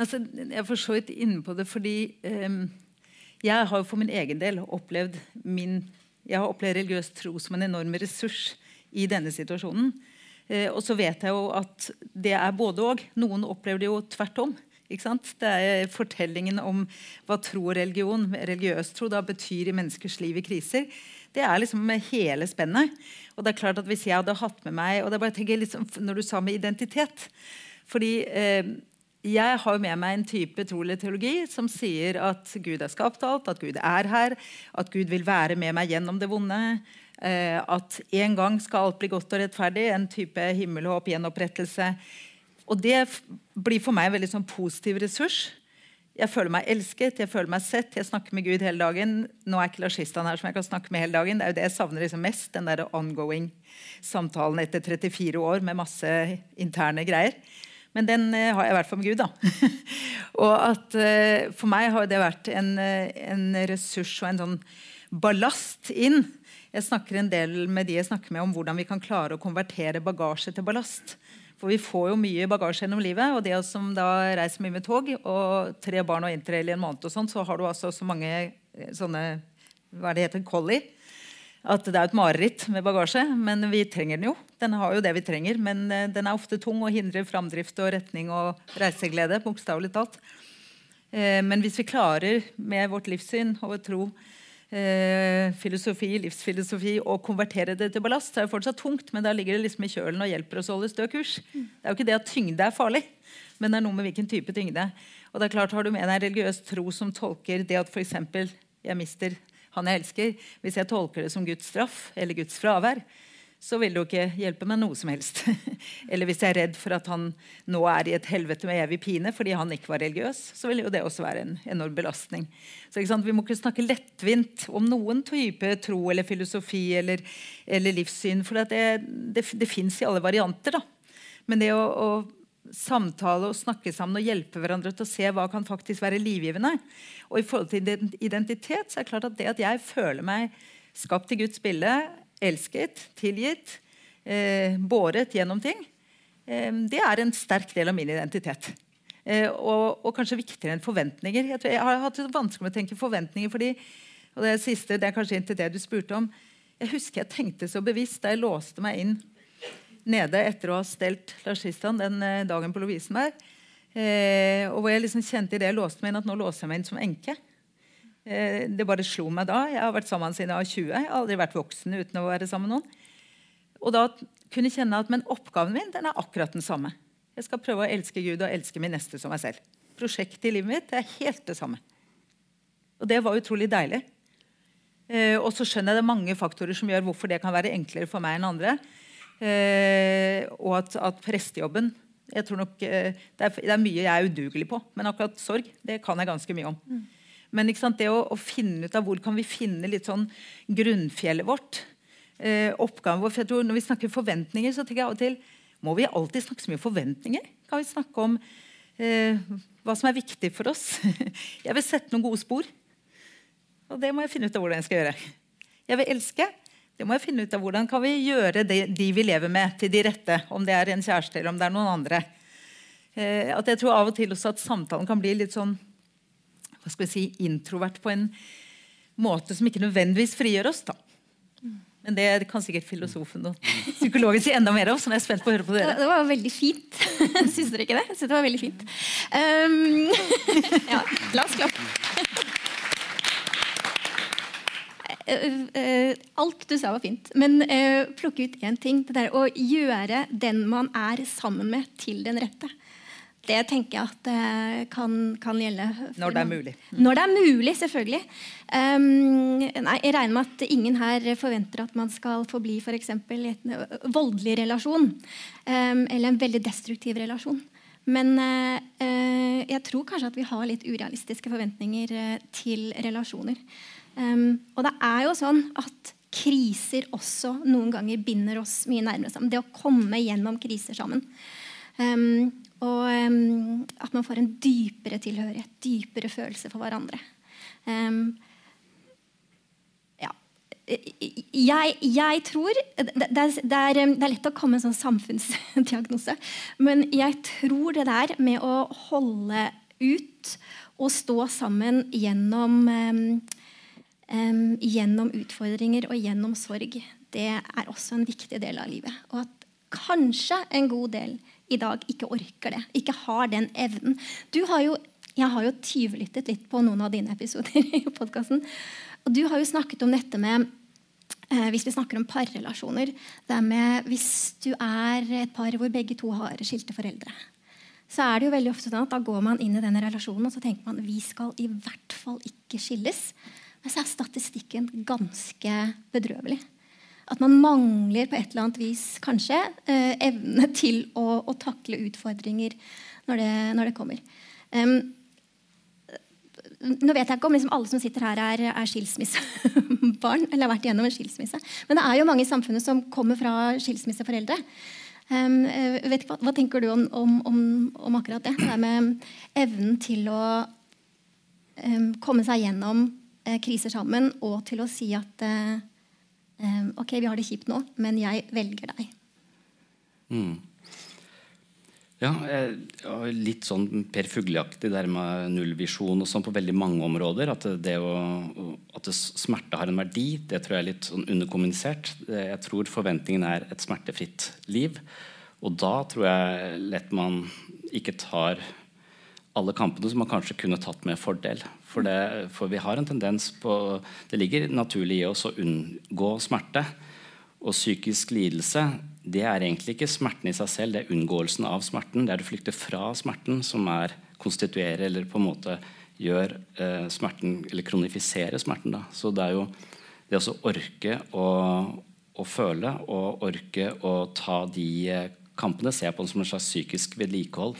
[SPEAKER 2] Altså, jeg er for så vidt inne på det fordi eh, jeg har for min egen del opplevd min jeg har opplevd religiøs tro som en enorm ressurs i denne situasjonen. Eh, og så vet jeg jo at det er både og. Noen opplever det jo tvert om. Det er fortellingen om hva tro og religion, religiøs tro, da betyr i menneskers liv i kriser. Det er liksom hele spennet. Og det er klart at Hvis jeg hadde hatt med meg og det er bare liksom, Når du sa med identitet fordi eh, jeg har med meg en type tro eller teologi som sier at Gud har skapt alt, at Gud er her, at Gud vil være med meg gjennom det vonde. Eh, at en gang skal alt bli godt og rettferdig. En type himmelhåp, gjenopprettelse. Og det blir for meg en veldig sånn positiv ressurs. Jeg føler meg elsket, jeg føler meg sett, jeg snakker med Gud hele dagen. Nå er ikke Lars Kristian her som jeg kan snakke med hele dagen. Det er jo det jeg savner liksom mest. Den der ongoing samtalen etter 34 år med masse interne greier. Men den uh, har jeg i hvert fall med Gud. da. [laughs] og at uh, For meg har det vært en, uh, en, ressurs og en sånn ballast inn. Jeg snakker en del med de jeg snakker med om hvordan vi kan klare å konvertere bagasje til ballast. For vi får jo mye bagasje gjennom livet. Og det som da reiser mye med tog, og tre barn og interrail i en måned, og sånn, så har du altså så mange eh, sånne hva er det heter, collie. At det er et mareritt med bagasje. Men vi trenger den jo. Den har jo det vi trenger. Men eh, den er ofte tung og hindrer framdrift og retning og reiseglede. bokstavelig talt. Eh, men hvis vi klarer med vårt livssyn og tro eh, filosofi, livsfilosofi og konvertere det til ballast. Det er jo fortsatt tungt, men da ligger det liksom i kjølen og hjelper oss å holde stø kurs. Det er jo ikke det at tyngde er farlig, men det er noe med hvilken type tyngde. Og det er klart Har du med deg en religiøs tro som tolker det at f.eks. jeg mister han jeg elsker, hvis jeg tolker det som Guds straff eller Guds fravær, så vil det jo ikke hjelpe meg noe som helst. [laughs] Eller hvis jeg er redd for at han nå er i et helvete med evig pine fordi han ikke var religiøs, så vil jo det også være en enorm belastning. Så Vi må ikke snakke lettvint om noen type tro eller filosofi eller, eller livssyn, for det, det, det fins i alle varianter. da. Men det å, å, samtale og snakke sammen og hjelpe hverandre til å se hva kan faktisk være livgivende. Og i forhold til identitet så er det klart at det at jeg føler meg skapt i Guds bilde, elsket, tilgitt, eh, båret gjennom ting, eh, det er en sterk del av min identitet. Eh, og, og, kanskje viktigere enn forventninger. Jeg, jeg har hatt det vanskelig med å tenke forventninger. fordi, og Det siste, det er kanskje inn til det du spurte om. Jeg husker jeg tenkte så bevisst da jeg låste meg inn nede etter å ha stelt Lars Kristian den eh, dagen på Lovisenberg. Eh, og hvor jeg liksom kjente i det jeg låste meg inn, at nå låser jeg meg inn som enke. Eh, det bare slo meg da. Jeg har vært sammen siden jeg var 20. Jeg har aldri vært voksen uten å være sammen med noen. Og da kunne kjenne at men oppgaven min den er akkurat den samme. Jeg skal prøve å elske Gud og elske min neste som meg selv. Prosjektet i livet mitt er helt det samme. Og det var utrolig deilig. Eh, og så skjønner jeg det er mange faktorer som gjør hvorfor det kan være enklere for meg enn andre. Eh, og at, at prestejobben jeg tror nok, det er, det, er, mye jeg er udugelig på, men akkurat sorg det kan jeg ganske mye om. Men det å, å, finne ut av hvor kan vi finne litt sånn grunnfjellet vårt eh, oppgaven vår, for jeg tror Når vi snakker forventninger, så tenker jeg av og til må vi alltid snakke så mye om forventninger? Kan vi snakke om eh, hva som er viktig for oss? [laughs] jeg vil sette noen gode spor. Og det må jeg finne ut av hvordan jeg skal gjøre. Jeg vil elske. Det må jeg finne ut av hvordan kan vi gjøre det, de vi lever med, til de rette. Om det er en kjæreste eller om det er noen andre. Eh, at jeg tror av og til også at samtalen kan bli litt sånn hva skal vi si, introvert på en måte som ikke nødvendigvis frigjør oss. da. Men det kan sikkert filosofen og psykologen si enda mer om. så jeg er spent på å høre på dere.
[SPEAKER 3] Det var veldig fint. [laughs] Syns dere ikke det? Jeg synes det var veldig fint. Um, [laughs] ja, la oss klappe. Uh, uh, alt du sa, var fint. Men plukke ut én ting. Det der å gjøre den man er sammen med, til den rette. Det tenker jeg at det kan, kan gjelde.
[SPEAKER 2] Når det er mulig.
[SPEAKER 3] Når det er mulig, selvfølgelig. Um, nei, jeg regner med at ingen her forventer at man skal forbli for eksempel, i en voldelig relasjon. Um, eller en veldig destruktiv relasjon. Men uh, jeg tror kanskje at vi har litt urealistiske forventninger til relasjoner. Um, og det er jo sånn at kriser også noen ganger binder oss mye nærmere sammen. Det å komme gjennom kriser sammen. Um, og um, at man får en dypere tilhørighet, dypere følelse for hverandre. Um, ja. Jeg, jeg tror det, det, er, det, er, lett å komme med en sånn samfunnsdiagnose. Men jeg tror det der med å holde ut og stå sammen gjennom, um, gjennom utfordringer og gjennom sorg, det er også en viktig del av livet. Og at kanskje en god del i dag ikke orker det. Ikke har den evnen. Har jo, jeg har jo tyvlyttet litt på noen av dine episoder i podkasten. Og du har jo snakket om dette med eh, Hvis vi snakker om parrelasjoner det med Hvis du er et par hvor begge to har skilte foreldre, så er det jo veldig ofte sånn at da går man inn i denne relasjonen og så tenker man vi skal i hvert fall ikke skilles. Men så er statistikken ganske bedrøvelig. At man mangler på et eller annet vis kanskje eh, evne [laughs] til å, å, takle utfordringer når det, når det kommer. Um, nå vet jeg ikke om liksom alle som sitter her, er, er skilsmissebarn. [laughs] eller har vært igjennom en skilsmisse. Men det er jo mange i samfunnet som kommer fra skilsmisseforeldre. Um, vet, hva, hva, tenker du om, om, om, om, akkurat det? Det med evnen til å um, komme seg gjennom uh, kriser sammen, og til å si at uh, ok, vi har det kjipt nå, men jeg velger deg.
[SPEAKER 4] Mm. Ja, litt sånn Per Fugelleaktig der med nullvisjon og sånn på veldig mange områder. At, det å, at smerte har en verdi, det tror jeg er litt sånn underkommunisert. Jeg tror forventningen er et smertefritt liv. Og da tror jeg lett man ikke tar alle kampene som man kanskje kunne tatt med fordel. For, det, for, vi har en tendens på Det ligger naturlig i oss å unngå smerte. Og psykisk lidelse det er egentlig ikke smerten i seg selv, det er unngåelsen av smerten. Det er å flykte fra smerten som er konstituerer eller på en måte gjør eh, smerten Eller kronifiserer smerten. Da. Så det er jo det å orke å, å, føle og orke å ta de kampene kampene, se på det som en slags psykisk vedlikehold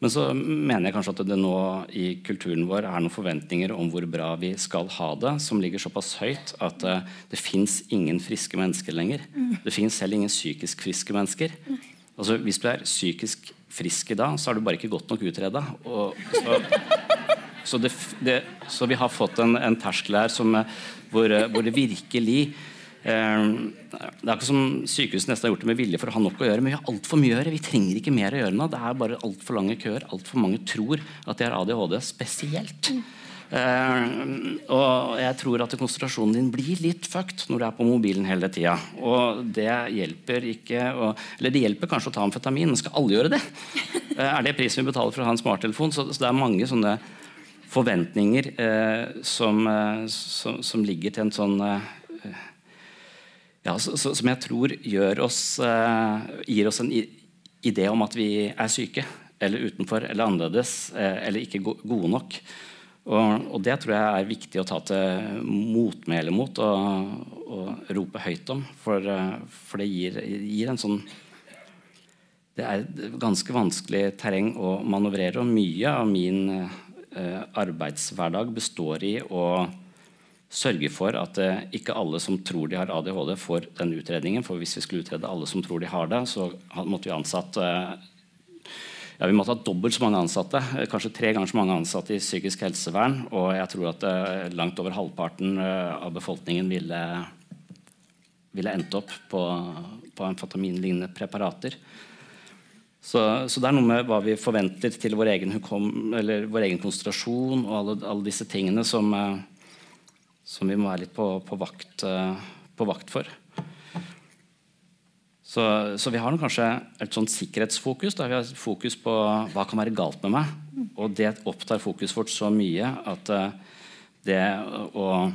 [SPEAKER 4] men så mener jeg kanskje at det nå i kulturen vår er noen forventninger om hvor bra vi skal ha det, som ligger såpass høyt at uh, det fins ingen friske mennesker lenger. Mm. Det fins heller ingen psykisk friske mennesker. Altså, hvis du er psykisk frisk i dag, så er du bare ikke godt nok utreda. Så, så, det, så, vi har fått en, en terskel her som, eh, hvor, eh, hvor det virkelig det er ikke som Sykehuset nesten har gjort det med vilje for å ha nok å gjøre. Men vi har altfor mye å gjøre. Vi trenger ikke mer å gjøre nå. Det er bare altfor lange køer. Altfor mange tror at de har ADHD spesielt. Uh, og jeg tror at konsentrasjonen din blir litt fucked når du er på mobilen hele tida. Og det hjelper ikke å, Eller det hjelper kanskje å ta amfetamin, men skal alle gjøre det? Uh, [laughs] er det prisen vi betaler for å ha en smarttelefon? Så, så det er mange sånne forventninger uh, som, som, som, ligger til en sånn ja, så, så, som jeg tror oss, uh, gir oss en idé om at vi er syke eller utenfor eller annerledes uh, eller ikke gode nok. Og, og, det tror jeg er viktig å ta til motmæle mot og, og, rope høyt om. For, uh, for det gir, gir, en sånn Det er et ganske vanskelig terreng å manøvrere, og mye av min arbeidshverdag består i å sørge for at eh, ikke alle som tror de har ADHD, får den utredningen. For hvis vi skulle utrede alle som tror de har det, så måtte vi ansatt eh, ja, vi måtte ha dobbelt så mange ansatte, eh, kanskje tre ganger så mange ansatte i psykisk helsevern. Og jeg tror at eh, langt over halvparten eh, av befolkningen ville, ville endt opp på, på amfetaminlignende preparater. Så, så, det er noe med hva vi forventer til vår egen, hukom, vår egen konsentrasjon og alle, alle disse tingene som, eh, som vi må være litt på, på, vakt, uh, på vakt for. Så, så, vi har kanskje et sånt sikkerhetsfokus. Da. Vi har fokus på hva kan være galt med meg. Og det opptar fokuset vårt så mye at uh, det å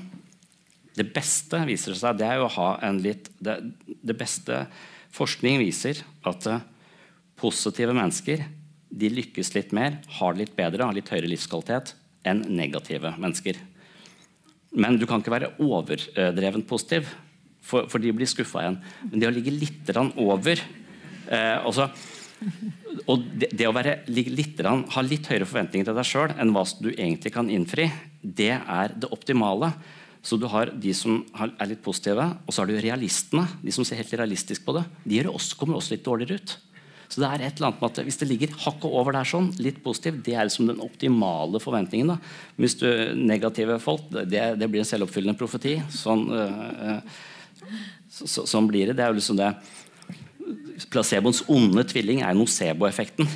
[SPEAKER 4] Det beste viser seg, det er å ha en litt Det, det beste forskning viser at uh, positive mennesker de lykkes litt mer, har det litt bedre, har litt høyere livskvalitet enn negative mennesker. Men du kan ikke være overdrevent positiv for, for de blir skuffa igjen. Men det å ligge litt over eh, også, og det, det, å være, litt, ha litt høyere forventninger til deg sjøl enn hva du egentlig kan innfri, det er det optimale. Så du har de som er litt positive, og så har du realistene. De som ser helt realistisk på det. De også, kommer også litt dårligere ut. Så det er et eller annet med at Hvis det ligger hakket over der, sånn, litt positiv, det er liksom den optimale forventningen. da. Hvis du negative folk, det, det blir en selvoppfyllende profeti. sånn... Øh, så, så, sånn blir det. Det er jo liksom det Placeboens onde tvilling er nocebo-effekten.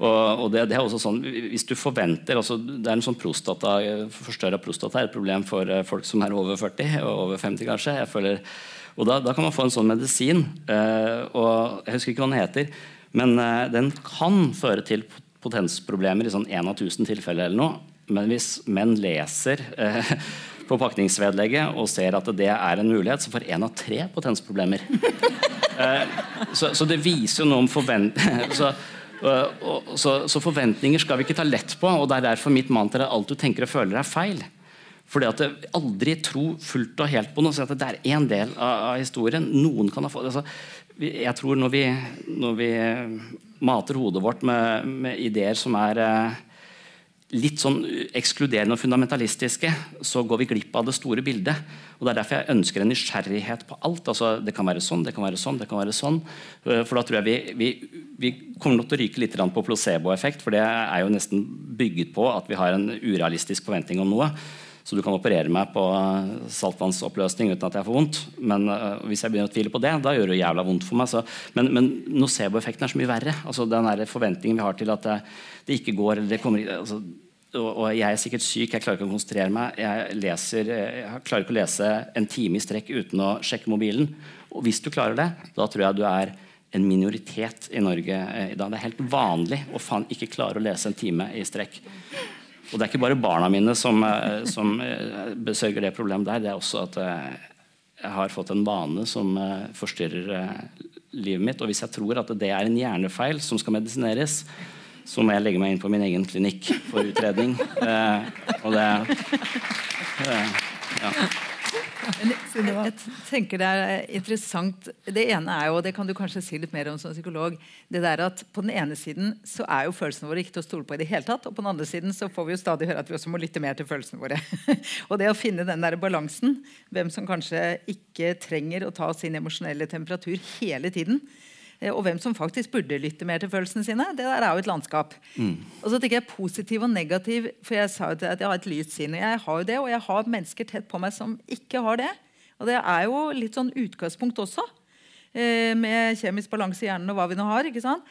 [SPEAKER 4] Og, og det, det, er også sånn, hvis du forventer altså, Det er en sånn prostata, Forstørra prostata er et problem for uh, folk som er over 40 og over 50, kanskje. Jeg føler, og da, da, kan man få en sånn medisin. Øh, og Jeg husker ikke hva den heter, men uh, den kan føre til potensproblemer i sånn 1 av 1000 tilfeller. eller noe, Men hvis menn leser [laughs] på pakningsvedlegget og ser at det er en mulighet, så får én av tre potensproblemer. [laughs] Eh, så, så, det viser jo noe om forventninger [laughs] så, så, så, forventninger skal vi ikke ta lett på. og Det er derfor mitt mantra er alt du tenker og føler er feil. Fordi at det Aldri tro fullt og helt på noe. Så at det er én del av, av, historien. Noen kan ha fått altså, Jeg tror når vi, når vi mater hodet vårt med, med ideer som er eh, litt sånn ekskluderende og fundamentalistiske, så går vi glipp av det store bildet. Og Det er derfor jeg ønsker en nysgjerrighet på alt. Altså, det kan være sånn, det kan være sånn, det kan være sånn. Eh, for da tror jeg vi, vi, vi kommer nok til å ryke litt på placeboeffekt, for det er jo nesten bygget på at vi har en urealistisk forventning om noe. Så du kan operere meg på saltvannsoppløsning uten at jeg får vondt. Men uh, hvis jeg begynner å tvile på det, da gjør det jævla vondt for meg. Så, men, men nocebo-effekten er så mye verre. Altså Den forventningen vi har til at det, det ikke går det kommer altså, og, og, jeg er sikkert syk, jeg klarer ikke å konsentrere meg. Jeg, leser, jeg klarer ikke å lese en time i strekk uten å sjekke mobilen. Og hvis du klarer det, da tror jeg du er en minoritet i Norge eh, i dag. Det er helt vanlig å faen ikke klare å lese en time i strekk. Og det er ikke bare barna mine som, eh, som eh, besørger det problemet der. Det er også at eh, jeg har fått en vane som forstyrrer livet mitt. Og hvis jeg tror at det er en hjernefeil som skal medisineres, så må jeg legge meg inn på min egen klinikk for utredning. og det, ja.
[SPEAKER 2] Jeg tenker det er interessant Det ene er jo, og det kan du kanskje si litt mer om som psykolog det der at På den ene siden så er jo følelsene våre ikke til å stole på i det hele tatt. Og på den andre siden så får vi jo stadig høre at vi også må lytte mer til følelsene våre. [laughs] og det å finne den der balansen, hvem som kanskje ikke trenger å ta sin emosjonelle temperatur hele tiden, og hvem som faktisk burde lytte mer til følelsene sine. Det der er jo et landskap. Mm. Og så tenker jeg Positiv og negativ, for jeg sa jo at jeg har et lyst sinn. Jeg har jo det, og jeg har mennesker tett på meg som ikke har det. Og det er jo litt sånn utgangspunkt også, eh, med kjemisk balanse i hjernen og hva vi nå har. ikke sant?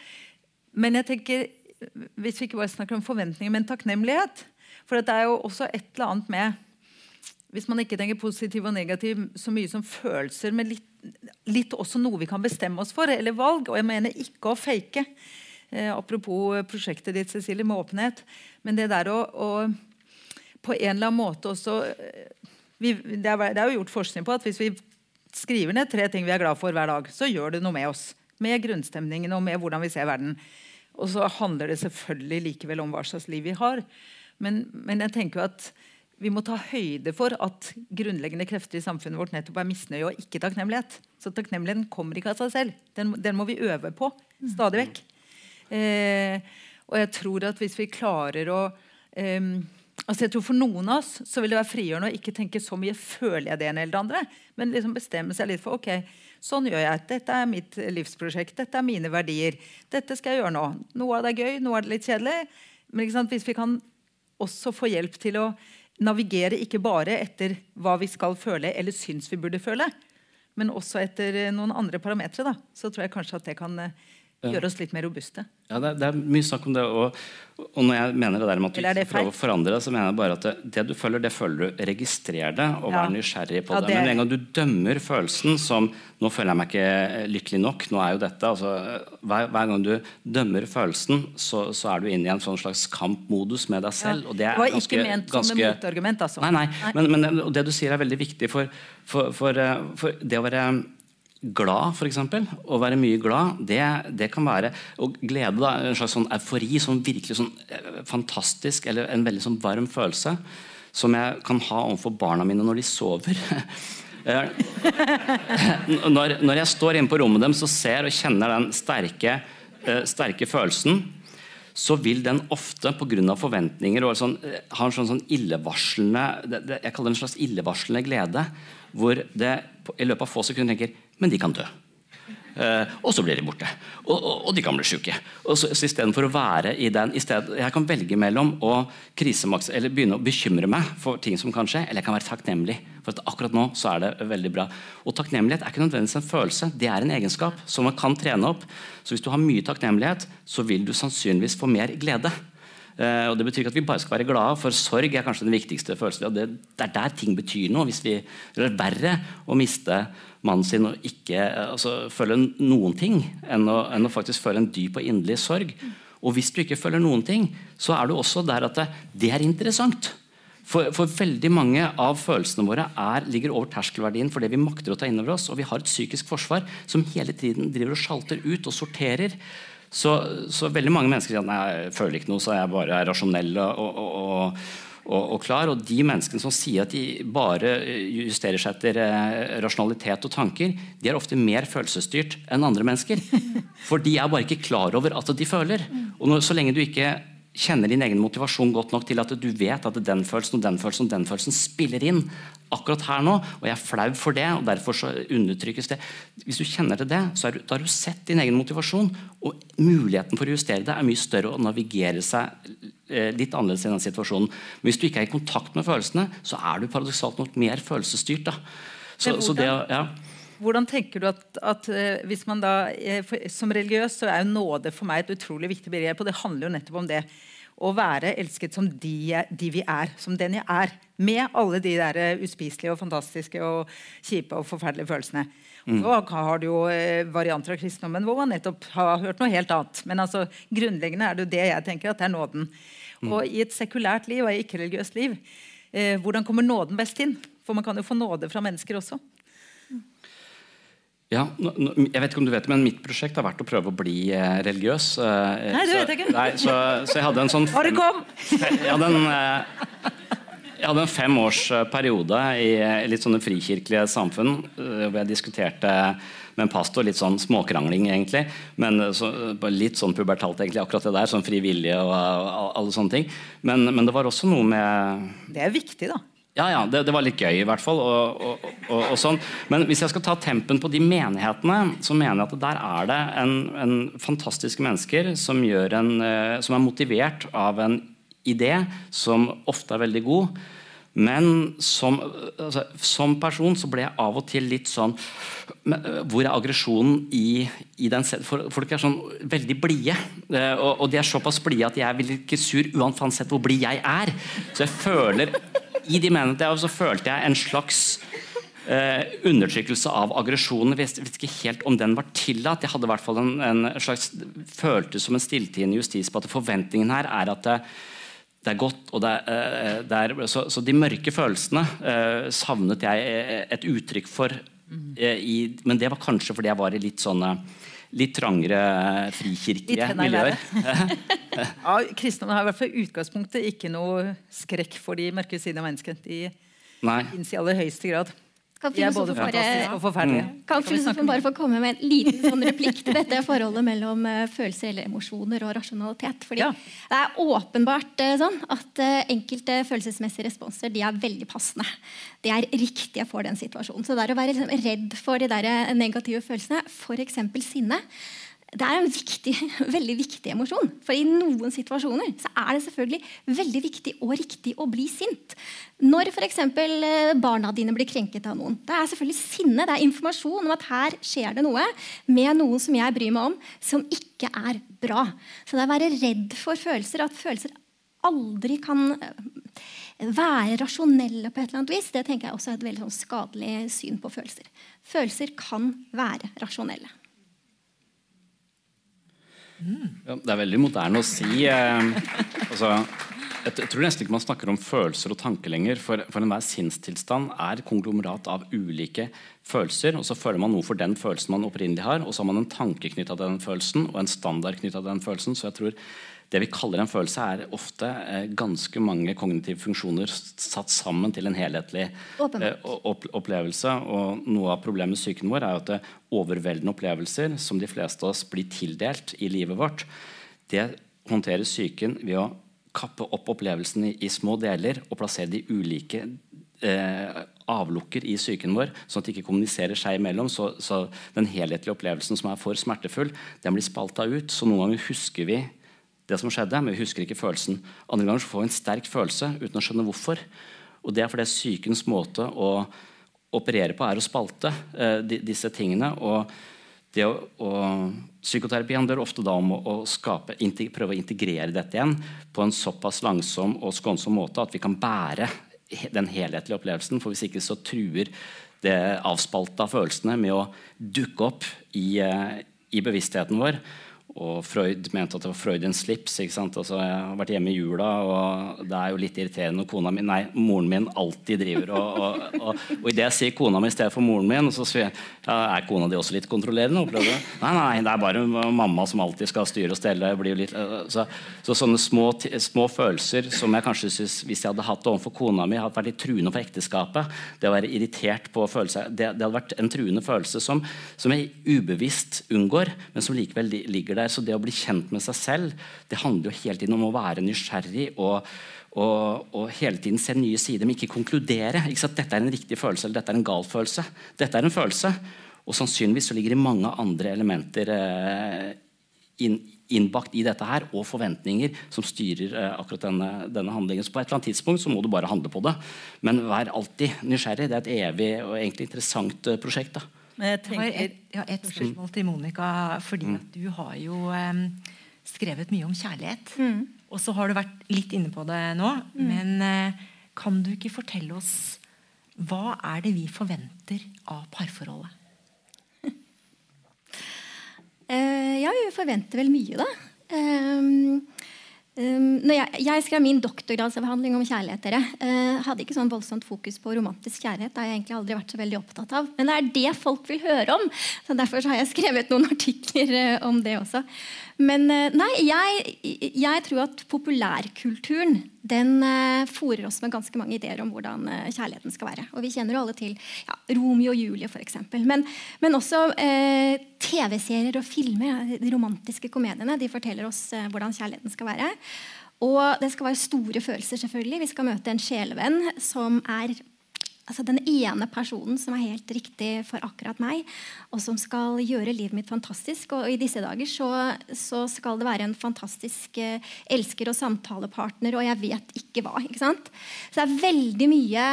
[SPEAKER 2] Men jeg tenker, hvis vi ikke bare snakker om forventninger, men takknemlighet For det er jo også et eller annet med Hvis man ikke tenker positiv og negativ så mye som følelser, men litt litt også noe vi kan bestemme oss for, eller valg. Og jeg mener ikke å fake. Eh, apropos prosjektet ditt Cecilie, med åpenhet. Men det der å, å på en eller annen måte også eh, vi, det, er, det, er, jo gjort forskning på at hvis vi skriver ned tre ting vi er glad for hver dag, så gjør det noe med oss. Med grunnstemningen og med hvordan vi ser verden. Og så handler det selvfølgelig likevel om hva slags liv vi har. Men, men jeg tenker jo at vi må ta høyde for at grunnleggende krefter i samfunnet vårt nettopp er misnøye og ikke takknemlighet. Så takknemligheten kommer ikke av seg selv. Den, den må vi øve på stadig vekk. Eh, og jeg tror at hvis vi klarer å eh, altså jeg tror For noen av oss så vil det være frigjørende å ikke tenke så mye føler jeg det ene eller det andre, men liksom bestemme seg litt for ok, sånn gjør jeg. Dette er mitt livsprosjekt. Dette er mine verdier. Dette skal jeg gjøre nå. Noe av det er gøy, noe av det er litt kjedelig. Men hvis vi kan også få hjelp til å navigere ikke bare etter hva vi skal føle eller syns vi burde føle, men også etter eh, noen andre parametere, så tror jeg kanskje at det kan eh, Gjøre oss litt mer robuste.
[SPEAKER 4] Ja, det, er- det er mye snakk om det. Og, og når jeg mener det der med at du ikke
[SPEAKER 2] prøver
[SPEAKER 4] å forandre det, så mener jeg bare at det, det du føler, det føler du. Registrer det og
[SPEAKER 2] Ja.
[SPEAKER 4] nysgjerrig på
[SPEAKER 2] Ja,
[SPEAKER 4] det.
[SPEAKER 2] det-
[SPEAKER 4] Men en gang du dømmer følelsen som Nå føler jeg meg ikke lykkelig nok. nå er jo dette, altså, hver, hver gang du dømmer følelsen, så, så er du inne i en sånn slags kampmodus med deg selv. og det er
[SPEAKER 2] det var
[SPEAKER 4] ganske,
[SPEAKER 2] ikke ment som
[SPEAKER 4] ganske,
[SPEAKER 2] et motargument, altså.
[SPEAKER 4] Nei, nei. Men, men det du sier, er veldig viktig for, for, for, eh, for det å være glad, f.eks. Å være mye glad, det, det kan være Og glede, da, en slags sånn eufori, sånn virkelig sånn eh, fantastisk, eller en veldig sånn varm følelse, som jeg kan ha overfor barna mine når de sover. [laughs] Eh, når, når jeg står inne på rommet deres og ser og kjenner den sterke, eh, sterke følelsen, så vil den ofte pga. forventninger og sånn, ha en sånn, sånn illevarslende Jeg kaller det en slags illevarslende glede. Hvor det i løpet av få sekunder tenker Men de kan dø. Eh, og så blir de borte. Og, og, og de kan bli syke. Og så, så Istedenfor å være i den i stedet, Jeg kan velge mellom å krisemaks, eller begynne å bekymre meg for ting som kan skje, eller jeg kan være takknemlig. For at akkurat nå så er det veldig bra. Og Takknemlighet er ikke nødvendigvis en følelse, det er en egenskap som man kan trene opp. Så hvis du har mye takknemlighet, så vil du sannsynligvis få mer glede. Eh, og Det betyr ikke at vi bare skal være glade, for sorg er kanskje den viktigste følelsen. Og det, det er der ting betyr noe. Hvis vi, det er verre å miste mannen sin og ikke eh, altså, føle noen ting, enn å, enn å faktisk føle en dyp og inderlig sorg. Og hvis du ikke føler noen ting, så er du også der at det, det er interessant. For, for veldig mange av følelsene våre er, ligger over terskelverdien for det vi makter å ta inn over oss. Og vi har et psykisk forsvar som hele tiden driver og sjalter ut og sorterer. Så, så veldig mange mennesker sier at nei, jeg føler ikke noe, så jeg bare er rasjonell og, og, og, og, klar. Og de menneskene som sier at de bare justerer seg etter eh, rasjonalitet og tanker, de er ofte mer følelsesstyrt enn andre mennesker. [laughs] For de er bare ikke klar over at de føler. Og når, så lenge du ikke kjenner din egen motivasjon godt nok til at du vet at den følelsen og den følelsen og den følelsen spiller inn akkurat her nå, og jeg er flau for det, og derfor så undertrykkes det. Hvis du kjenner til det, så du, har du sett din egen motivasjon, og muligheten for å justere det er mye større å navigere seg eh, litt annerledes i den situasjonen. Men hvis du ikke er i kontakt med følelsene, så er du paradoksalt nok mer følelsesstyrt. da. Så, så det, ja.
[SPEAKER 2] Hvordan tenker du at, at eh, hvis man da, eh, Som religiøs så er jo nåde for meg et utrolig viktig begrep. og Det handler jo nettopp om det. Å være elsket som de, de vi er. Som den jeg er. Med alle de der eh, uspiselige og fantastiske og kjipe og forferdelige følelsene. Og Så har du jo eh, varianter av kristendommen hvor man nettopp har hørt noe helt annet. Men altså, grunnleggende er det jo det jeg tenker at det er nåden. Og i et sekulært liv og i ikke-religiøst liv, eh, hvordan kommer nåden best inn? For man kan jo få nåde fra mennesker også.
[SPEAKER 4] Ja, jeg vet ikke om du vet det, men Mitt prosjekt har vært å prøve å bli eh, religiøs. eh,
[SPEAKER 2] Nei, det vet jeg ikke.
[SPEAKER 4] Nei, så, så jeg hadde en sånn
[SPEAKER 2] Bare kom! [laughs]
[SPEAKER 4] Jeg hadde en, eh, jeg hadde en fem års eh, periode i litt sånne frikirkelige samfunn hvor jeg diskuterte med en pastor, litt sånn småkrangling egentlig, men så, litt sånn pubertalt egentlig, akkurat det der, sånn frivillige og, og alle sånne ting. Men, men det var også noe med
[SPEAKER 2] Det er viktig, da.
[SPEAKER 4] Ja, ja, det, det var litt gøy i hvert fall. Og, og, og, og sånn. Men hvis jeg skal ta tempen på de menighetene, så mener jeg at der er det en, en fantastiske mennesker som, en, eh, som er motivert av en idé som ofte er veldig god. Men som, altså, som person så ble jeg av og til litt sånn men, øh, Hvor er aggresjonen i, i den for, Folk er sånn veldig blide. eh, og de er såpass blide at jeg blir ikke sur uansett hvor blid jeg er. Så jeg føler I de menighetene så følte jeg en slags eh, undertrykkelse av aggresjonen. Jeg vet, ikke helt om den var tillatt. Jeg hadde i hvert fall en, en slags følte som en stilltiende justis på at forventningen her er at det, det er godt. det er, eh, det er, så, så de mørke følelsene eh, savnet jeg et uttrykk for. eh, i, men det var kanskje fordi jeg var i litt sånne litt trangere frikirkelige miljøer. [laughs]
[SPEAKER 2] Ja, Kristne har i hvert fall utgangspunktet ikke noe skrekk for de mørke sidene av mennesket. De
[SPEAKER 4] Nei.
[SPEAKER 2] i aller høyeste grad.
[SPEAKER 3] Kan
[SPEAKER 2] er både
[SPEAKER 3] filosofen bare-. Kan
[SPEAKER 2] Kan
[SPEAKER 3] filosofen bare få komme med en liten sånn replikk til dette forholdet mellom eh, følelser eller emosjoner og rasjonalitet? Fordi
[SPEAKER 2] Ja.
[SPEAKER 3] Det er åpenbart eh, sånn at eh, enkelte følelsesmessige responser de er veldig passende. De er riktige for den situasjonen. Så det er å være liksom redd for de der negative følelsene, f.eks. sinne, det er en viktig, [laughs] veldig viktig emosjon. For i noen situasjoner så er det selvfølgelig veldig viktig og riktig å bli sint. Når f.eks. Eh, barna dine blir krenket av noen. Det er selvfølgelig sinne, det er informasjon om at her skjer det noe med noen som jeg bryr meg om, som ikke er bra. Så det er å være redd for følelser, at følelser aldri kan eh, være rasjonelle på et eller annet vis, det tenker jeg også er et veldig sånn skadelig syn på følelser. Følelser kan være rasjonelle.
[SPEAKER 4] Ja, det er veldig moderne å si eh, altså, jeg tror nesten ikke man snakker om følelser og tanker lenger. For, for enhver sinnstilstand er konglomerat av ulike følelser. og Så føler man noe for den følelsen man opprinnelig har, og så har man en tanke knytta til den følelsen og en standard knytta til den følelsen. Så jeg tror det vi kaller en følelse, er ofte eh, ganske mange kognitive funksjoner satt sammen til en helhetlig eh, opplevelse. Og Noe av problemet med psyken vår er at det overveldende opplevelser som de fleste av oss blir tildelt i livet vårt, det håndterer psyken ved å kappe opp opplevelsen i, i små deler og plassere de ulike eh, avlukker i psyken vår, sånn at de ikke kommuniserer seg imellom. Så, så, den helhetlige opplevelsen som er for smertefull, den blir spalta ut. Så noen ganger husker vi det som skjedde, men vi husker ikke følelsen. Andre ganger får vi en sterk følelse uten å skjønne hvorfor. Og Det er fordi sykens måte å operere på er å spalte eh, disse tingene. og det å, og Psykoterapi handler ofte da om å, å skape, prøve å integrere dette igjen på en såpass langsom og skånsom måte at vi kan bære den helhetlige opplevelsen. For hvis ikke så truer det avspalta følelsene med å dukke opp i, eh, i bevisstheten vår. Og Freud mente at det var Freudian slips. ikke sant? Altså, jeg har vært hjemme i jula, og det er jo litt irriterende når kona min, nei, moren min alltid driver og, og, og, og idet jeg sier kona mi i stedet for moren min, så sier jeg ja, er kona di også litt kontrollerende? Nei, nei, det er bare mamma som alltid skal styre og stelle. Litt, så, så, sånne små, små, følelser som jeg kanskje synes, hvis jeg hadde hatt det overfor kona mi, hadde vært litt truende for ekteskapet. Det å være irritert på følelser, det, det hadde vært en truende følelse som, som jeg ubevisst unngår, men som likevel ligger der. Så det å bli kjent med seg selv det handler jo hele tiden om å være nysgjerrig og, og, og hele tiden se nye sider, men ikke konkludere. Ikke at dette er en riktig følelse eller dette er en gal følelse. Dette er en følelse, og sannsynligvis så ligger det mange andre elementer eh, inn, innbakt i dette her, og forventninger som styrer eh, akkurat denne, denne, handlingen. Så på et eller annet tidspunkt så må du bare handle på det. Men vær alltid nysgjerrig. Det er et evig og egentlig interessant eh, prosjekt. da.
[SPEAKER 1] Jeg, tenker... jeg, har et, jeg, har et, spørsmål til Monica. fordi mm. at du har jo um, skrevet mye om kjærlighet. Mm. Og så har du vært litt inne på det nå. Mm. Men uh, kan du ikke fortelle oss hva er det vi forventer av parforholdet?
[SPEAKER 3] uh, [laughs] ja, vi forventer vel mye, da. Um, Um, jeg, jeg, skrev min doktorgradsavhandling om kjærlighet. dere, uh, hadde ikke sånn voldsomt fokus på romantisk kjærlighet. Det har jeg egentlig aldri vært så veldig opptatt av. Men det er det folk vil høre om. så Derfor har jeg skrevet noen [laughs] artikler uh, om det også. Men uh, nei, jeg, jeg, tror at populærkulturen den uh, fòrer oss med ganske mange ideer om hvordan kjærligheten skal være. Og vi kjenner jo alle til ja, Romeo og Julie f.eks. Men, men også TV-serier og filmer. De romantiske komediene de forteller oss hvordan kjærligheten skal være. Og det skal være store følelser, selvfølgelig. Vi skal møte en sjelevenn som er altså den ene personen som er helt riktig for akkurat meg, og som skal gjøre livet mitt fantastisk. Og i disse dager så, så skal det være en fantastisk eh, elsker og samtalepartner, og jeg vet ikke hva. ikke sant? Så det er veldig mye,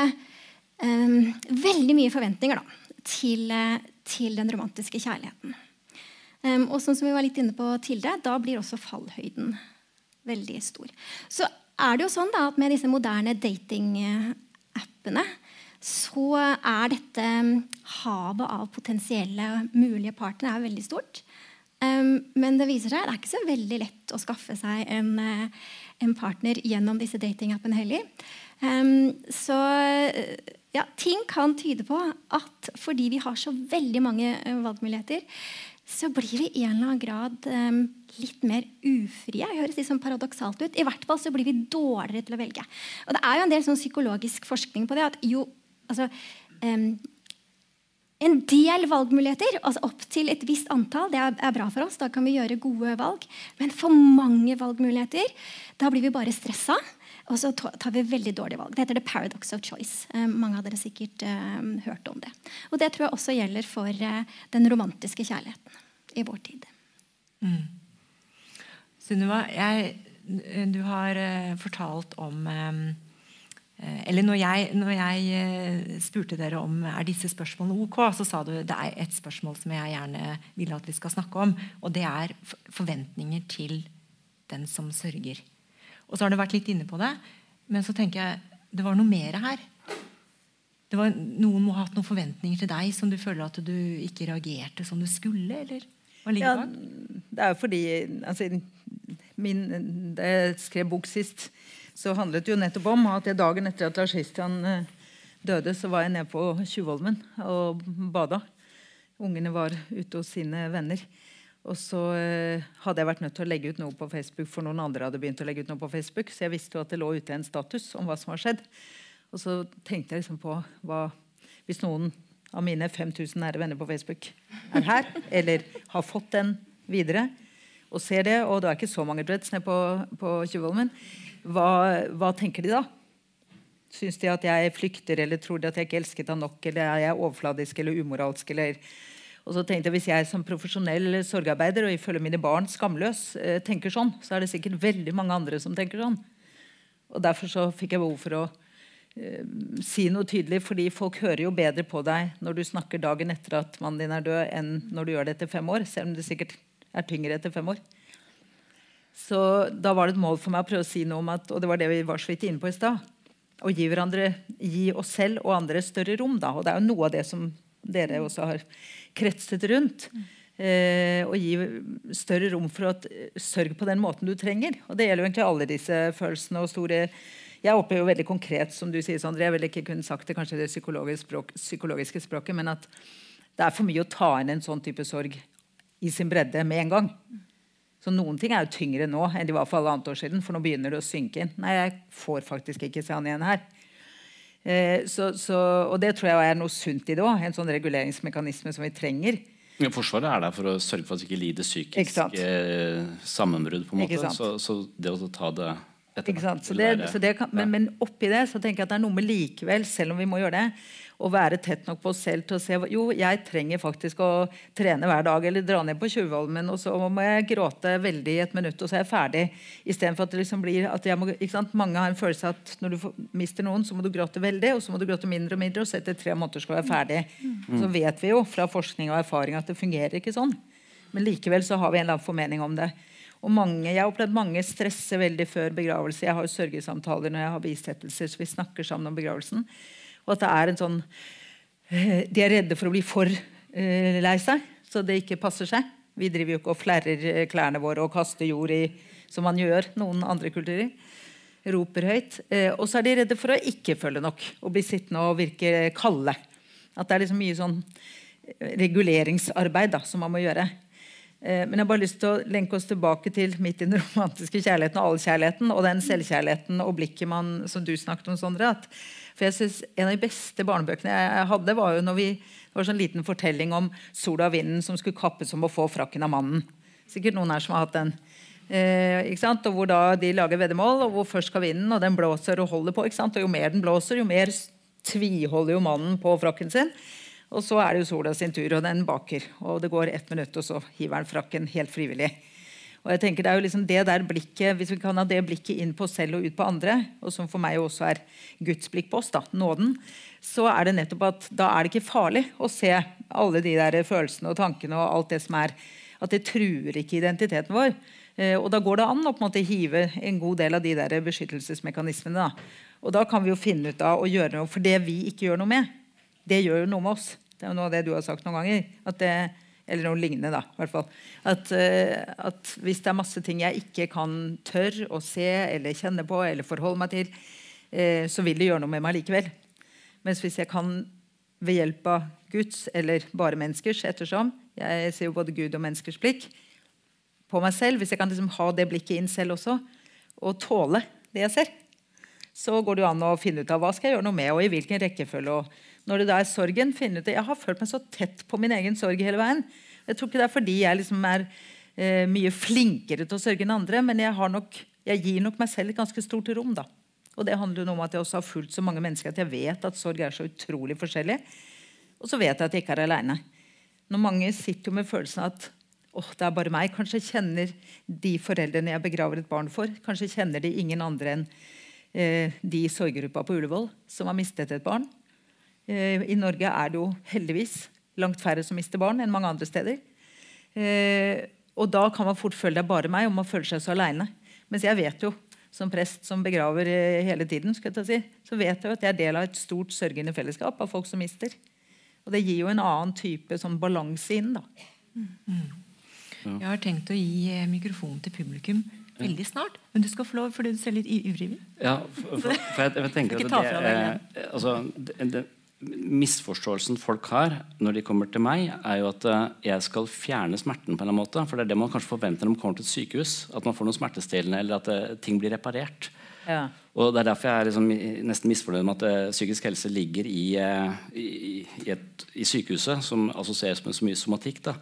[SPEAKER 3] um, veldig mye forventninger da, til, eh, til den romantiske kjærligheten. Um, og sånn som vi var litt inne på tidligere, da blir også fallhøyden veldig stor. Så er det jo sånn da at med disse moderne datingappene så er dette um, havet av potensielle mulige partnere veldig stort. Um, men det viser seg det er ikke så veldig lett å skaffe seg en, uh, en partner gjennom disse datingappene heller. Um, så ja, ting kan tyde på at fordi vi har så veldig mange uh, valgmuligheter, så blir vi i en eller annen grad um, litt mer ufrie. Det høres litt sånn paradoksalt ut. I hvert fall så blir vi dårligere til å velge. Og Det er jo en del sånn psykologisk forskning på det. at jo, altså, um, en del valgmuligheter, altså opp til et visst antall, det er, er, bra for oss. Da kan vi gjøre gode valg. Men for mange valgmuligheter, da blir vi bare stressa. Og så tar vi veldig dårlige valg. Det heter the paradox of choice. Eh, mange av dere sikkert eh, hørt om det. Og det tror jeg også gjelder for eh, den romantiske kjærligheten i vår tid.
[SPEAKER 1] Sunniva, du har eh, fortalt om Eller når jeg, når jeg eh, spurte dere om er disse spørsmålene ok, så sa du det er et spørsmål som jeg gjerne vil at vi skal snakke om. Og det er forventninger til den som sørger. Og så har du vært litt inne på det, men så tenker jeg det var noe mer her. Det var, noen må ha hatt noen forventninger til deg som du føler at du ikke reagerte som du skulle? eller? Hva ligger
[SPEAKER 2] Ja,
[SPEAKER 1] bak?
[SPEAKER 2] det er jo fordi altså, min, Da jeg skrev bok sist, så handlet det jo nettopp om at jeg dagen etter at Lars Christian eh, døde, så var jeg nede på Tjuvholmen og bada. Ungene var ute hos sine venner. Og så eh, hadde jeg vært nødt til å legge ut noe på Facebook, for noen andre hadde begynt å legge ut noe på Facebook, så jeg visste jo at det lå ute en status om hva som har skjedd. Og så tenkte jeg liksom på hva Hvis noen av mine 5000 nære venner på Facebook er her, eller har fått den videre, og ser det, og det er ikke så mange dreads nede på, på Tjuvholmen, hva, hva tenker de da? Syns de at jeg flykter, eller tror de at jeg ikke elsket ham nok, eller er jeg overfladisk eller umoralsk? eller... Og så tenkte jeg, Hvis jeg som profesjonell sorgarbeider og ifølge mine barn skamløs eh, tenker sånn, så er det sikkert veldig mange andre som tenker sånn. Og Derfor så fikk jeg behov for å eh, si noe tydelig, fordi folk hører jo bedre på deg når du snakker dagen etter at mannen din er død, enn når du gjør det etter fem år. Selv om det sikkert er tyngre etter fem år. Så da var det et mål for meg å prøve å si noe om at, og det var det vi var så vidt inne på i stad, å gi, hverandre, gi oss selv og andre større rom. Da. Og det er jo noe av det som dere også har kretset rundt. Eh, og gi større rom for å sørge på den måten du trenger. Og det gjelder jo egentlig alle disse følelsene og store Jeg opplever jo veldig konkret, som du sier, Sondre, jeg ville ikke kunne sagt det kanskje det psykologiske, språk, psykologiske språket, men at det er for mye å ta inn en sånn type sorg i sin bredde med en gang. Så noen ting er jo tyngre nå enn de var for halvannet år siden, for nå begynner det å synke inn. Nei, jeg får faktisk ikke se han igjen her. Eh, så, så, og det tror jeg er noe sunt i det òg. En sånn reguleringsmekanisme som vi trenger.
[SPEAKER 4] Ja, forsvaret er der for å sørge for at vi ikke lider
[SPEAKER 2] Ikke
[SPEAKER 4] psykisk
[SPEAKER 2] sant?
[SPEAKER 4] eh, sammenbrudd. på en måte. Så, så det å ta det etter
[SPEAKER 2] Ikke
[SPEAKER 4] hvert
[SPEAKER 2] det, det kan, men, men oppi det så tenker jeg at det er noe med likevel, selv om vi må gjøre det, å være tett nok på oss selv til å se jo, jeg trenger faktisk å trene hver dag eller dra ned på Tjuvholmen, og så må jeg gråte veldig i et minutt, og så er jeg ferdig. Istedenfor at det liksom blir at jeg må? Mange har en følelse at når du mister noen, så må du gråte veldig, og så må du gråte mindre og mindre, og så etter tre måneder skal du være ferdig. Så vet vi jo fra forskning og erfaring at det fungerer ikke sånn. Men likevel så har vi en eller annen formening om det. Og mange, jeg har opplevd mange stresse veldig før begravelse. Jeg har jo sørgesamtaler når jeg har bisettelser, så vi snakker sammen om begravelsen. Og at det er en sånn eh, De er redde for å bli for eh, lei seg, så det ikke passer seg. Vi driver jo ikke og flerrer eh, klærne våre og kaster jord i, som man gjør noen andre kulturer. Roper høyt. Og så er de redde for å ikke følge nok og bli sittende og virke kalde. At det er liksom mye sånn reguleringsarbeid da, som man må gjøre. Men jeg har bare lyst til å lenke oss tilbake til midt i den [laughs] romantiske kjærligheten og allkjærligheten og den selvkjærligheten og blikket man, som du snakket om, Sondre. At, for jeg synes En av de beste barnebøkene jeg hadde, var jo når vi, det var sånn liten fortelling om sola og vinden som skulle kappes om å få frakken av mannen. Sikkert noen her som har hatt den. Eh? Og hvor da De lager veddemål, og hvor først skal vinden, og den blåser og holder på. Og Jo mer den blåser, jo mer tviholder jo mannen på frakken sin. Og så er det jo sola sin tur, og den baker. Og det går ett minutt, og så hiver han frakken helt frivillig. Og jeg tenker det er jo liksom det der blikket, Hvis vi kan ha det blikket inn på oss selv og ut på andre, og som for meg også er Guds blikk på oss, da, nåden, så er det nettopp at da er det ikke farlig å se alle de der følelsene og tankene og alt det som er At det truer ikke identiteten vår. Eh, og da går det an å på en måte hive en god del av de der beskyttelsesmekanismene. Da. Og da kan vi jo finne ut av å gjøre noe for det vi ikke gjør noe med. Det gjør jo noe med oss. Det er jo noe av det du har sagt noen ganger. At det, eller noe lignende, da. hvert fall. At, eh, at hvis det er masse ting jeg ikke kan tør å se eller kjenne på eller forholde meg til, eh, så vil det gjøre noe med meg likevel. Mens hvis jeg kan ved hjelp av Guds eller bare menneskers, ettersom jeg ser jo både Gud og menneskers blikk på meg selv, hvis jeg kan liksom ha det blikket inn selv også, og tåle det jeg ser, så går det jo an å finne ut av hva skal jeg gjøre noe med, og i hvilken rekkefølge. og når det da er sorgen, finne ut Jeg har følt meg så tett på min egen sorg hele veien. Jeg tror ikke det er fordi jeg liksom er eh, mye flinkere til å sørge enn andre, men jeg, nok, jeg gir nok meg selv et ganske stort rom. da. Og det handler jo om at jeg også har fulgt så mange mennesker at jeg vet at sorg er så utrolig forskjellig. Og så vet jeg at jeg ikke er aleine. Når mange sitter jo med følelsen av at åh, det er bare meg. Kanskje kjenner de foreldrene jeg begraver et barn for, kanskje kjenner de ingen andre enn eh, de i sorggruppa på Ullevål som har mistet et barn. Eh, I Norge er det jo heldigvis langt færre som mister barn enn mange andre steder. Eh, og da kan man fort føle det er bare meg, og man føler seg så aleine. Mens jeg vet jo, som prest som begraver eh, hele tiden, skal jeg si, så vet jeg at jeg er del av et stort sørgende fellesskap av folk som mister. Og det gir jo en annen type sånn balanse inn. da.
[SPEAKER 1] Mm. Jeg har tenkt å gi mikrofonen til publikum veldig snart. Men du skal få lov, fordi du ser litt ivrig ut.
[SPEAKER 4] Ja, for, for, for jeg, jeg, tenker at det, eh, altså, det, det, Misforståelsen folk har når de kommer til meg, er jo at uh, jeg skal fjerne smerten. på en eller annen måte, For det er det man kanskje forventer når man kommer til et sykehus. At man får noe smertestillende, eller at uh, ting blir reparert. Ja. Og Det er derfor jeg er liksom, nesten misfornøyd med at uh, psykisk helse ligger i, i, i, et, i sykehuset, som assosieres med så mye somatikk. da.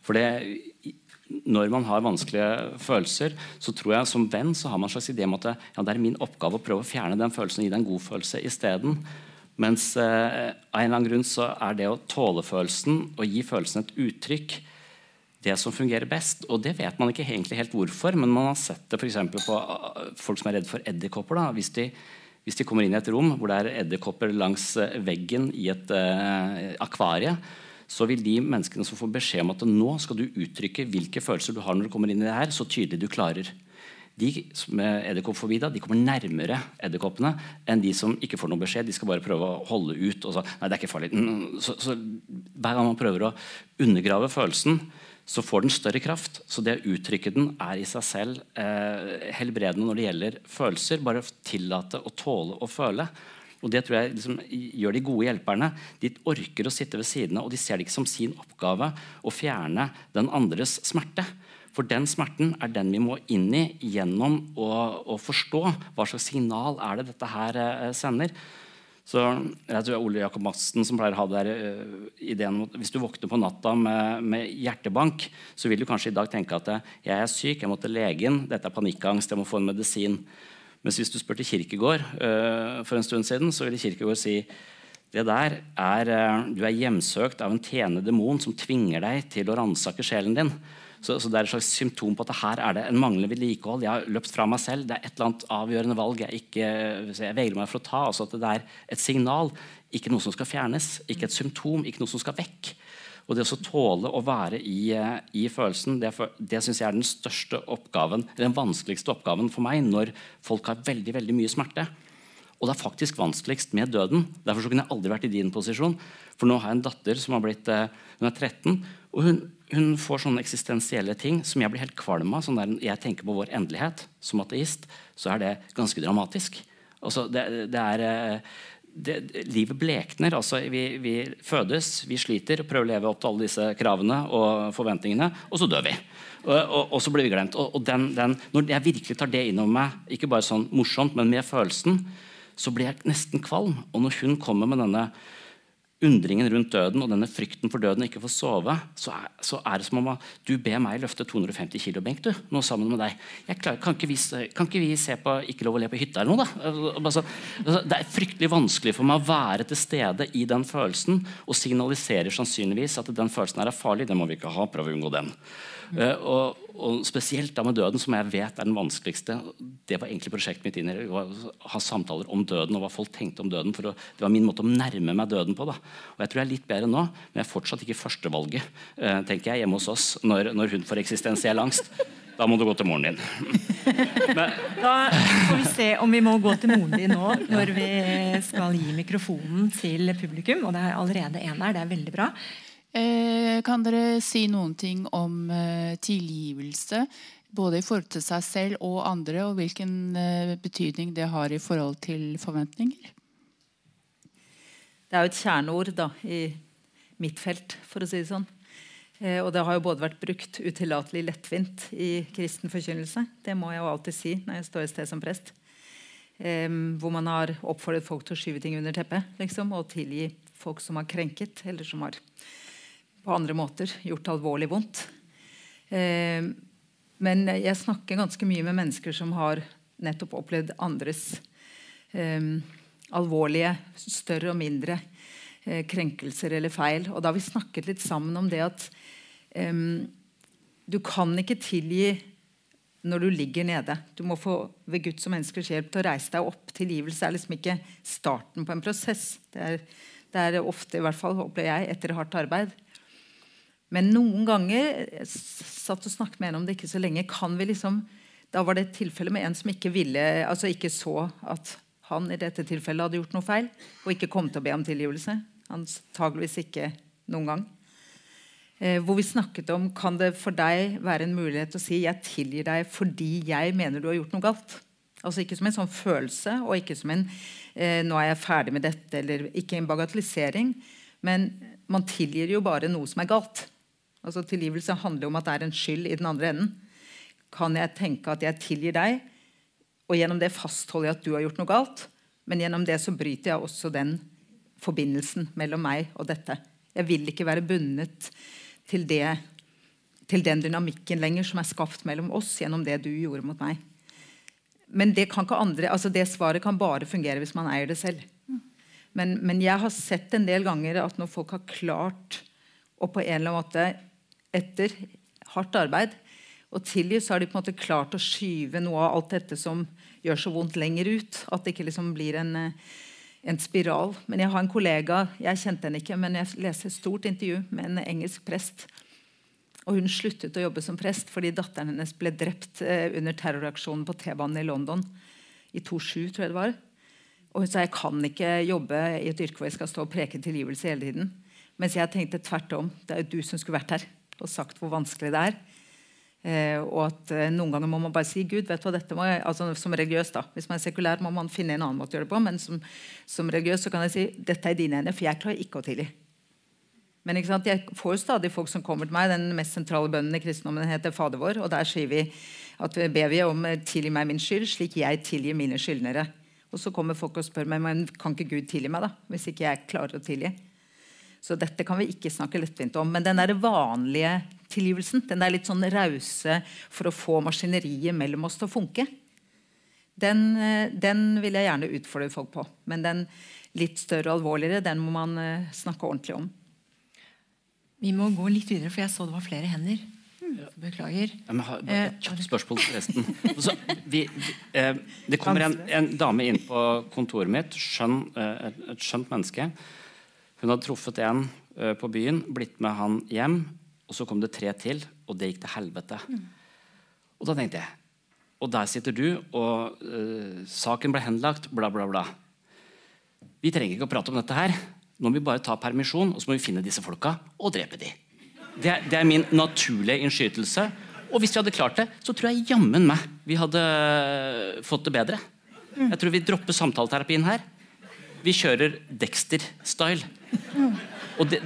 [SPEAKER 4] For det, når man har vanskelige følelser, så tror jeg som venn så har man en slags idé om at ja, det er min oppgave å prøve å fjerne den følelsen og gi deg en god følelse isteden. Mens eh, av en eller annen grunn så er det å tåle følelsen og gi følelsen et uttrykk det som fungerer best. Og det vet man ikke egentlig helt hvorfor, men man har sett det for på uh, folk som er redd for edderkopper. Hvis, hvis, de kommer inn i et rom hvor det er edderkopper langs uh, veggen i et eh, akvarie, så vil de menneskene som får beskjed om at nå skal du uttrykke hvilke følelser du har når du kommer inn i det her, så tydelig du klarer. De med edderkoppfobi de kommer nærmere edderkoppene enn de som ikke får noen beskjed. De skal bare prøve å holde ut. og Så, nei, det er ikke farlig. Mm, så, så, Hver gang man prøver å undergrave følelsen, så får den større kraft. Så det å uttrykke den er i seg selv eh, helbredende når det gjelder følelser. Bare tillate å tåle å føle. Og Det tror jeg liksom, gjør de gode hjelperne. De orker å sitte ved siden av, og de ser det ikke som sin oppgave å fjerne den andres smerte. For den smerten er den vi må inn i gjennom å, å forstå hva slags signal er det dette her eh, sender. Så jeg tror Ole Jakob Madsen som pleier å ha der, uh, ideen om at hvis du våkner på natta med, med, hjertebank, så vil du kanskje i dag tenke at jeg er syk, jeg må til legen, dette er panikkangst, jeg må få en medisin. Mens hvis du spurte Kirkegård uh, for en stund siden, så ville Kirkegård si det der er, uh, Du er hjemsøkt av en tjenende demon som tvinger deg til å ransake sjelen din. Så, så, Det er et slags symptom på at her er det en manglende vedlikehold. Jeg har løpt fra meg selv. Det er et eller annet avgjørende valg jeg ikke jeg vegrer meg for å ta. altså at Det er et signal, ikke noe som skal fjernes. Ikke et symptom, ikke noe som skal vekk. Og det å tåle å være i, eh, i følelsen, det, det synes jeg er den største oppgaven, den vanskeligste oppgaven for meg når folk har veldig, veldig mye smerte. Og det er faktisk vanskeligst med døden. Derfor kunne jeg aldri vært i din posisjon. For nå har jeg en datter som har blitt, eh, hun er 13, og hun, hun får sånne eksistensielle ting som jeg blir helt kvalm av. Sånn der jeg tenker på vår endelighet som ateist, så er det ganske dramatisk. Altså, det, det er eh, det, livet blekner. altså vi, vi, fødes, vi sliter, prøver å leve opp til alle disse kravene og forventningene, og så dør vi. Og, og, og så blir vi glemt. Og, og den, den, Når jeg virkelig tar det innover meg, ikke bare sånn morsomt, men med følelsen, så blir jeg nesten kvalm. Og når hun kommer med denne undringen rundt døden og denne frykten for døden og ikke få sove, så er, så er, det som om du ber meg løfte 250 kilo, benk du, nå sammen med deg. Klarer, kan, ikke vi, kan, ikke vi, se på 'Ikke lov å le på hytta' eller noe? da? Altså, altså, det er fryktelig vanskelig for meg å være til stede i den følelsen og signaliserer sannsynligvis at den følelsen er farlig. Den må vi ikke ha. Prøv å unngå den. Uh, og, og, spesielt da med døden, som jeg vet er den vanskeligste. Det var egentlig prosjektet mitt inn i å ha samtaler om døden og hva folk tenkte om døden. for å, Det var min måte å nærme meg døden på. da. Og Jeg tror jeg er litt bedre nå, men jeg er fortsatt ikke førstevalget uh, tenker jeg, hjemme hos oss når, når hun får eksistensiell angst. Da må du gå til moren din. [laughs]
[SPEAKER 1] Men, da får vi se om vi må gå til moren din nå når vi skal gi mikrofonen til publikum. Og det er allerede en her. Det er veldig bra.
[SPEAKER 5] Eh, kan dere si noen ting om eh, tilgivelse? Både i forhold til seg selv og andre, og hvilken eh, betydning det har i forhold til forventninger?
[SPEAKER 2] Det er jo et kjerneord da, i mitt felt, for å si det sånn. Og det har jo både vært brukt utillatelig lettvint i kristen forkynnelse. Det må jeg jo alltid si når jeg står et sted som prest. Hvor man har oppfordret folk til å skyve ting under teppet liksom, og tilgi folk som har krenket, eller som har på andre måter gjort alvorlig vondt. Eh, men jeg snakker ganske mye med mennesker som har nettopp opplevd andres eh, alvorlige, større og mindre eh, krenkelser eller feil. Og da har vi snakket litt sammen om det at eh, du kan ikke tilgi når du ligger nede. Du må få ved Guds og menneskers hjelp til å reise deg opp. Tilgivelse er liksom ikke starten på en prosess. Det er, det er ofte, i hvert fall opplever jeg, etter hardt arbeid. Men noen ganger jeg satt og snakket med en om det ikke så lenge, kan vi liksom Da var det et tilfelle med en som ikke ville, altså ikke så at han i dette tilfellet hadde gjort noe feil, og ikke kom til å be om tilgivelse. Antageligvis ikke noen gang. Eh, hvor vi snakket om kan det for deg være en mulighet å si 'jeg tilgir deg fordi jeg mener du har gjort noe galt'. Altså Ikke som en sånn følelse, og ikke som en eh, 'nå er jeg ferdig med dette', eller ikke en bagatellisering. Men man tilgir jo bare noe som er galt. Altså Tilgivelse handler om at det er en skyld i den andre enden. Kan jeg tenke at jeg tilgir deg, og gjennom det fastholder jeg at du har gjort noe galt? Men gjennom det så bryter jeg også den forbindelsen mellom meg og dette. Jeg vil ikke være bundet til, til den dynamikken lenger som er skapt mellom oss gjennom det du gjorde mot meg. Men det, kan ikke andre, altså det svaret kan bare fungere hvis man eier det selv. Men, men jeg har sett en del ganger at når folk har klart å på en eller annen måte etter hardt arbeid og til jus har de på en måte klart å skyve noe av alt dette som gjør så vondt, lenger ut. At det ikke liksom blir en, en spiral. Men jeg har en kollega, jeg kjente henne ikke, men jeg leste et stort intervju med en engelsk prest. Og Hun sluttet å jobbe som prest fordi datteren hennes ble drept eh, under terroraksjonen på T-banen i London i 2007, tror jeg det var. Og hun sa jeg kan ikke jobbe i et yrke hvor jeg skal stå og preke tilgivelse hele tiden. Mens jeg tenkte tvert om. Det er jo du som skulle vært her og sagt hvor vanskelig det er. Eh, og at eh, Noen ganger må man bare si Gud, vet du hva, dette må jeg, altså som religiøs da, Hvis man er sekulær, må man finne en annen måte å gjøre det på. Men som, som religiøs så kan jeg si dette er i dine hender, for jeg klarer ikke å tilgi. Men ikke sant? jeg får jo stadig folk som kommer til meg. Den mest sentrale bønnen i kristendommen heter Fader vår. og Der sier vi at vi ber vi om eh, 'tilgi meg min skyld, slik jeg tilgir mine skyldnere'. Og Så kommer folk og spør meg men kan ikke Gud tilgi meg, da, hvis ikke jeg klarer å tilgi. Så dette kan vi ikke snakke lettvint om. Men den der vanlige tilgivelsen, den der litt sånn rause for å få maskineriet mellom oss til å funke, den, eh, den vil jeg gjerne utfordre folk på. Men den litt større og alvorligere, den må man eh, snakke ordentlig om.
[SPEAKER 1] Vi må gå litt videre, for jeg så det var flere hender. Beklager.
[SPEAKER 4] Ja, har bare et kjapt spørsmål til resten. [laughs] Altså, vi, vi, eh, det kommer en, en, dame inn på kontoret mitt, skjønn, eh, et, et, skjønt menneske. Hun hadde truffet en eh, på byen, blitt med han hjem, og så kom det tre til, og det gikk til helvete. Mm. Og da tenkte jeg Og der sitter du, og uh, saken ble henlagt, bla, bla, bla. Vi trenger ikke å prate om dette her. Nå må vi bare ta permisjon, og så må vi finne disse folka og drepe dem. Det er, det er min naturlige innskytelse. Og hvis vi hadde klart det, så tror jeg jammen meg vi hadde fått det bedre. Jeg tror vi dropper samtaleterapien her. Vi kjører Dexter-style. Og det,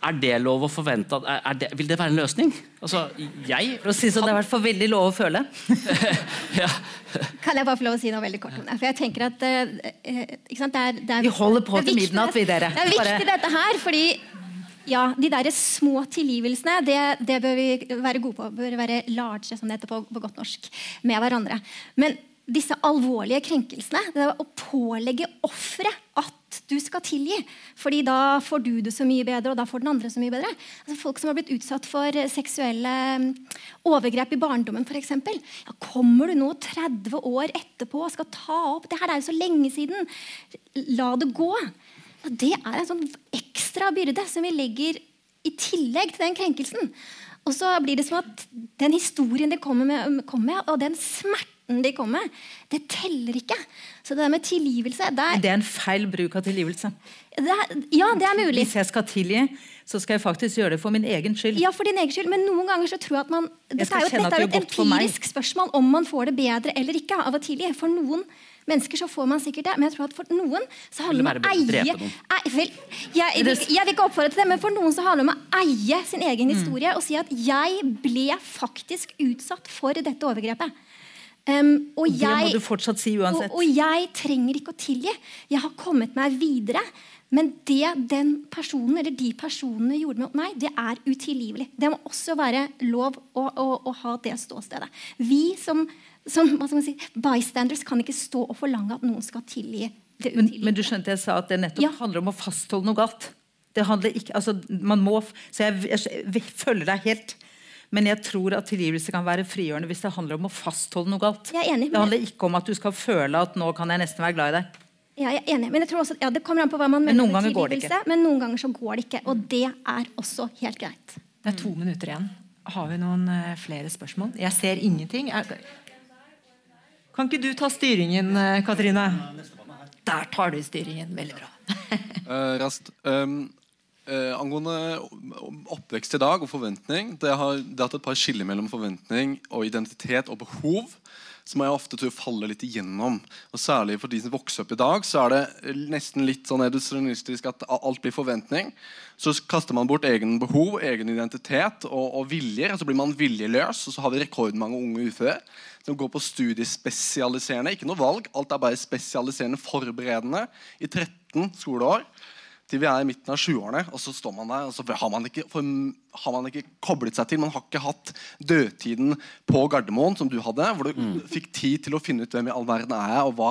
[SPEAKER 4] er det lov å forvente at, er det, Vil det være en løsning? Altså, jeg
[SPEAKER 2] For å si sånn, Det er i hvert fall veldig lov å føle. [laughs]
[SPEAKER 3] ja. Kan jeg bare få lov å si noe veldig kort om det? For jeg tenker at uh, det er, det er,
[SPEAKER 2] Vi holder på til midnatt, vi dere.
[SPEAKER 3] Det er viktig dette her, fordi ja, de der små tilgivelsene det, det, bør vi være gode på. Bør være large, som det heter på, på, godt norsk, med hverandre. Men disse alvorlige krenkelsene, det er å pålegge offeret at du skal tilgi, fordi da får du det så mye bedre, og da får den andre så mye bedre. Altså folk som har blitt utsatt for seksuelle mm, overgrep i barndommen, f.eks. Ja, kommer du nå 30 år etterpå og skal ta opp Det her er jo så lenge siden. La det gå. Det er en sånn ekstra byrde som vi legger i tillegg til den krenkelsen. Og så blir det som at den historien de kommer med, kommer med og den smerten de kommer med, det teller ikke. Så det der med tilgivelse der,
[SPEAKER 2] Det er en feil bruk av tilgivelse.
[SPEAKER 3] Det er, ja, det er mulig.
[SPEAKER 2] Hvis jeg skal tilgi, så skal jeg faktisk gjøre det for min egen skyld.
[SPEAKER 3] Ja, for din egen skyld, Men noen ganger så tror jeg at man Dette er jo, dette er jo et empirisk spørsmål om man får det bedre eller ikke av å tilgi. For noen mennesker så får man sikkert det, men jeg tror at for noen så handler det om å eie ei, vel, jeg, jeg, jeg, vil ikke oppfordre til det, men for noen så handler det om å eie sin egen mm. historie og si at 'jeg ble faktisk utsatt for dette overgrepet'. Um, og
[SPEAKER 2] det må du fortsatt si uansett.
[SPEAKER 3] Og, og, jeg trenger ikke å tilgi. Jeg har kommet meg videre. Men det den personen eller de personene gjorde mot meg, det er utilgivelig. Det må også være lov å, å, å ha det ståstedet. Vi som som si, bystanders kan ikke stå og forlange at noen skal tilgi det
[SPEAKER 2] men, men, du skjønte jeg sa at det nettopp ja. handler om å fastholde noe galt. Det handler ikke, altså man må, Så jeg, jeg, jeg følger deg helt. Men jeg tror at tilgivelse kan være frigjørende hvis det handler om å fastholde noe galt.
[SPEAKER 3] Jeg er enig,
[SPEAKER 2] Det handler ikke om at du skal føle at nå kan jeg nesten være glad i deg.
[SPEAKER 3] Ja, jeg er enig, men jeg tror også, ja, Det kommer an på hva man
[SPEAKER 2] Men
[SPEAKER 3] mener
[SPEAKER 2] noen
[SPEAKER 3] med
[SPEAKER 2] ganger går det
[SPEAKER 3] tilgivelse, men noen ganger så går det ikke. Og det er også helt greit.
[SPEAKER 1] Det er to minutter igjen. Har vi noen eh, flere spørsmål? Jeg ser ingenting. Kan ikke du ta styringen, eh, Katrine? Der tar du styringen. Veldig bra. [laughs]
[SPEAKER 6] uh, rast. Um, eh, angående oppvekst i dag og forventning. Det har, det hatt et par skiller mellom forventning og identitet og behov. Som jeg ofte tror faller litt igjennom. Og Særlig for de som vokser opp i dag, så er det nesten litt sånn edustronistisk at alt blir forventning. Så kaster man bort egen behov, egen identitet og, og viljer. og Så blir man viljeløs, og så har vi rekordmange unge uføre som går på studiespesialiserende. Ikke noe valg, alt er bare spesialiserende, forberedende i 13 skoleår til vi er i midten av 20-årene, og så står man der, og så har man, ikke, for, har man ikke koblet seg til. Man har ikke hatt dødtiden på Gardermoen, som du hadde, hvor du
[SPEAKER 4] Mm.
[SPEAKER 6] fikk tid til å finne ut hvem i all verden er jeg, og hva,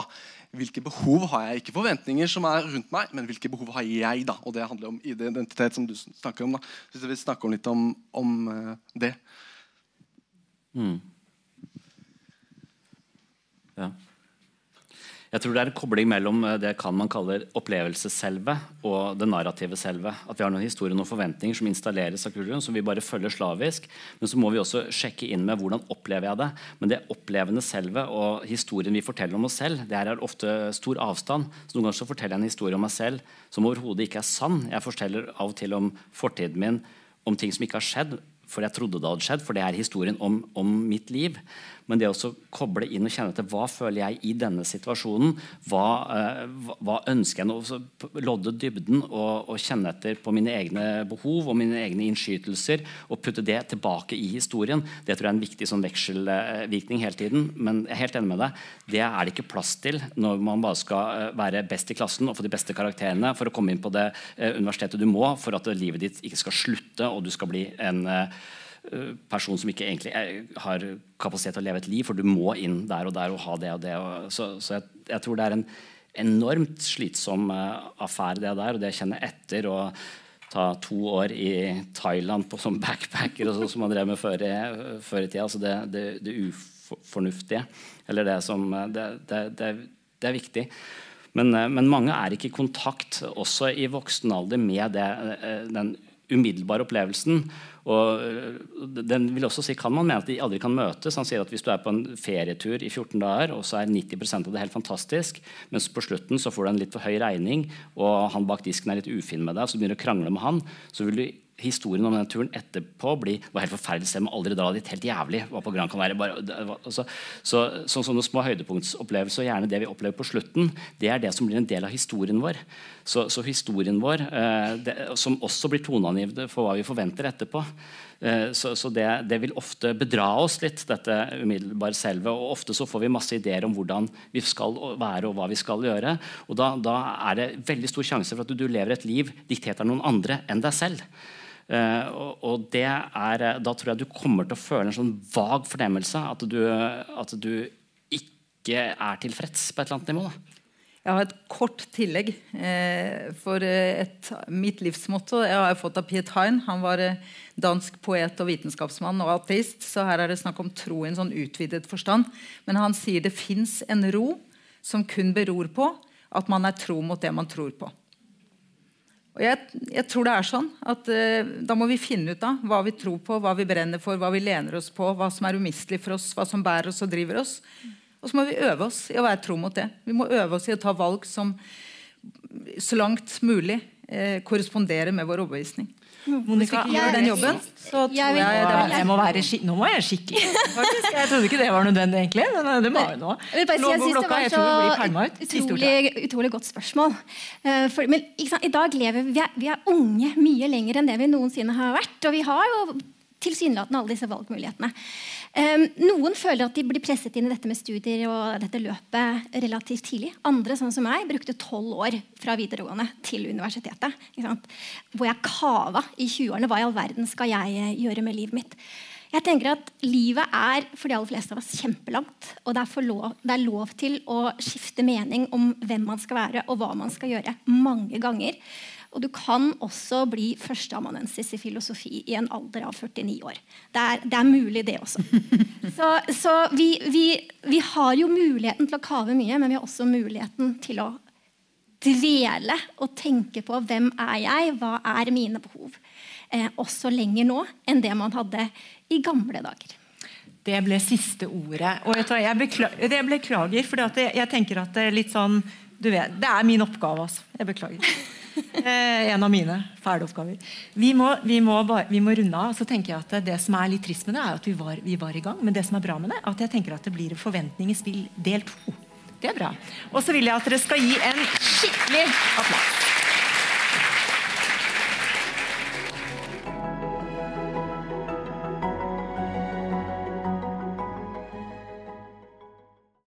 [SPEAKER 6] hvilke behov har jeg. Ikke forventninger som er rundt meg, men hvilke behov har jeg. da, Og det handler om identitet, som du snakker om. da. Hvis vi vil snakke om litt om, om eh, det.
[SPEAKER 4] Mm. Ja. Jeg tror det er en kobling mellom eh, det kan man kalle opplevelsesselve og det narrative selve. At vi har noen historier og forventninger som installeres av kulturen, som vi bare følger slavisk. Men så må vi også sjekke inn med hvordan opplever jeg det. Men det opplevende selve og historien vi forteller om oss selv, det er ofte stor avstand. Så Noen ganger så forteller jeg en historie om meg selv som overhodet ikke er sann. Jeg forteller av og til om fortiden min, om ting som ikke har skjedd for jeg trodde det hadde skjedd, for det er historien om, om mitt liv. Men det å koble inn og kjenne til hva føler jeg i denne situasjonen, hva, uh, hva, ønsker jeg nå? Lodde dybden og, og kjenne etter på mine egne behov og mine egne innskytelser og putte det tilbake i historien, det tror jeg er en viktig sånn vekselvirkning hele tiden. Men jeg er helt enig med deg. Det er det ikke plass til når man bare skal eh, være best i klassen og få de beste karakterene for å komme inn på det eh, universitetet du må for at livet ditt ikke skal slutte og du skal bli en eh, person som ikke egentlig er, har kapasitet til å leve et liv, for du må inn der og der og ha det og det. Og, så så jeg, jeg tror det er en enormt slitsom eh, affære, det der. Og det å kjenner etter og ta to år i Thailand på, som backpacker, og så, som man drev med før i, før i tida. Altså det, det, det ufornuftige. Eller det som eh, Det, det, er viktig. Men, eh, men mange er ikke i kontakt, også i voksen alder, med eh, den umiddelbare opplevelsen. Og øh, den vil også si, kan man mene at de aldri kan møtes. Han sier at Hvis du er på en ferietur i 14 dager, og så er 90% av det helt fantastisk, mens på slutten så får du en litt for høy regning, og han bak disken er litt ufin med deg, så du begynner å krangle med han, så vil du historien om den turen etterpå bli var helt forferdelig sted, Må aldri dra dit. Helt jævlig. Var på Gran Canaria. Bare, altså, så, så, sånne små høydepunktsopplevelser, og gjerne det vi opplever på slutten, det er det som blir en del av historien vår. Så, så historien vår, eh, det, som også blir toneangivende for hva vi forventer etterpå. Eh, så så det, det vil ofte bedra oss litt, dette umiddelbare selve. Og ofte så får vi masse ideer om hvordan vi skal være og hva vi skal gjøre. Og da, da er det veldig stor sjanse for at du, du lever et liv diktert av noen andre enn deg selv. Eh, og, det er, eh, Da tror jeg du kommer til å føle en sånn vag fornemmelse at du, at du ikke er tilfreds på et eller annet nivå. Da.
[SPEAKER 2] Jeg har et kort tillegg. Eh, for et, mitt livsmotto jeg har fått av Piet Hein. Han var dansk poet og vitenskapsmann og ateist. Så her er det snakk om tro i en sånn utvidet forstand. Men han sier det fins en ro som kun beror på at man er tro mot det man tror på. Og jeg, jeg tror det er sånn at eh, Da må vi finne ut av hva vi tror på, hva vi brenner for, hva vi lener oss på, hva som er umistelig for oss, hva som bærer oss og driver oss. Og så må vi øve oss i å være tro mot det. Vi må øve oss i å ta valg som så langt mulig eh, korresponderer med vår overbevisning. Vi ikke gjør den jobben, så tror
[SPEAKER 3] Jeg vil-
[SPEAKER 1] Jeg må være skik nå må jeg skikkelig faktisk. Jeg trodde ikke det var nødvendig, egentlig. Men eh, det må jeg nå. Nå
[SPEAKER 3] jeg det var
[SPEAKER 1] tror vi blir pælma ut.
[SPEAKER 3] Utrolig, utrolig godt spørsmål. Eh, for, men sant, i dag lever vi, vi vi er unge mye lenger enn det vi noensinne har vært. Og vi har jo tilsynelatende alle disse valgmulighetene. Um, noen føler at de blir presset inn i dette med studier og dette løpet relativt tidlig. Andre, sånn som meg, brukte tolv år fra videregående til universitetet. Hvor jeg kava i 20-årene. Hva i all verden skal jeg eh, gjøre med livet mitt? Jeg tenker at Livet er for de aller fleste av oss kjempelangt. Og det er, lov, det er lov til å skifte mening om hvem man skal være og hva man skal gjøre. mange ganger. Og du kan også bli førsteamanuensis i filosofi i en alder av 49 år. Det er, det er mulig, det også. [laughs] Så, så vi, vi, vi, har jo muligheten til å kave mye, men vi har også muligheten til å dvele og tenke på hvem er jeg, hva er mine behov. Eh, også lenger nå enn det man hadde i gamle dager.
[SPEAKER 1] Det ble siste ordet. Og jeg, beklager, jeg beklager, for jeg, jeg, tenker at det er litt sånn du vet, Det er min oppgave, altså. Jeg beklager. [laughs] [laughs] Eh, en av mine fæle oppgaver. Vi må, vi, må bare, vi må, runde av. så tenker jeg at Det som er litt trist med det, er at vi var, vi var i gang. Men det som er bra med det, er at jeg tenker at det blir forventning i spill del to. Det er bra. Og så vil jeg at dere skal gi en skikkelig applaus.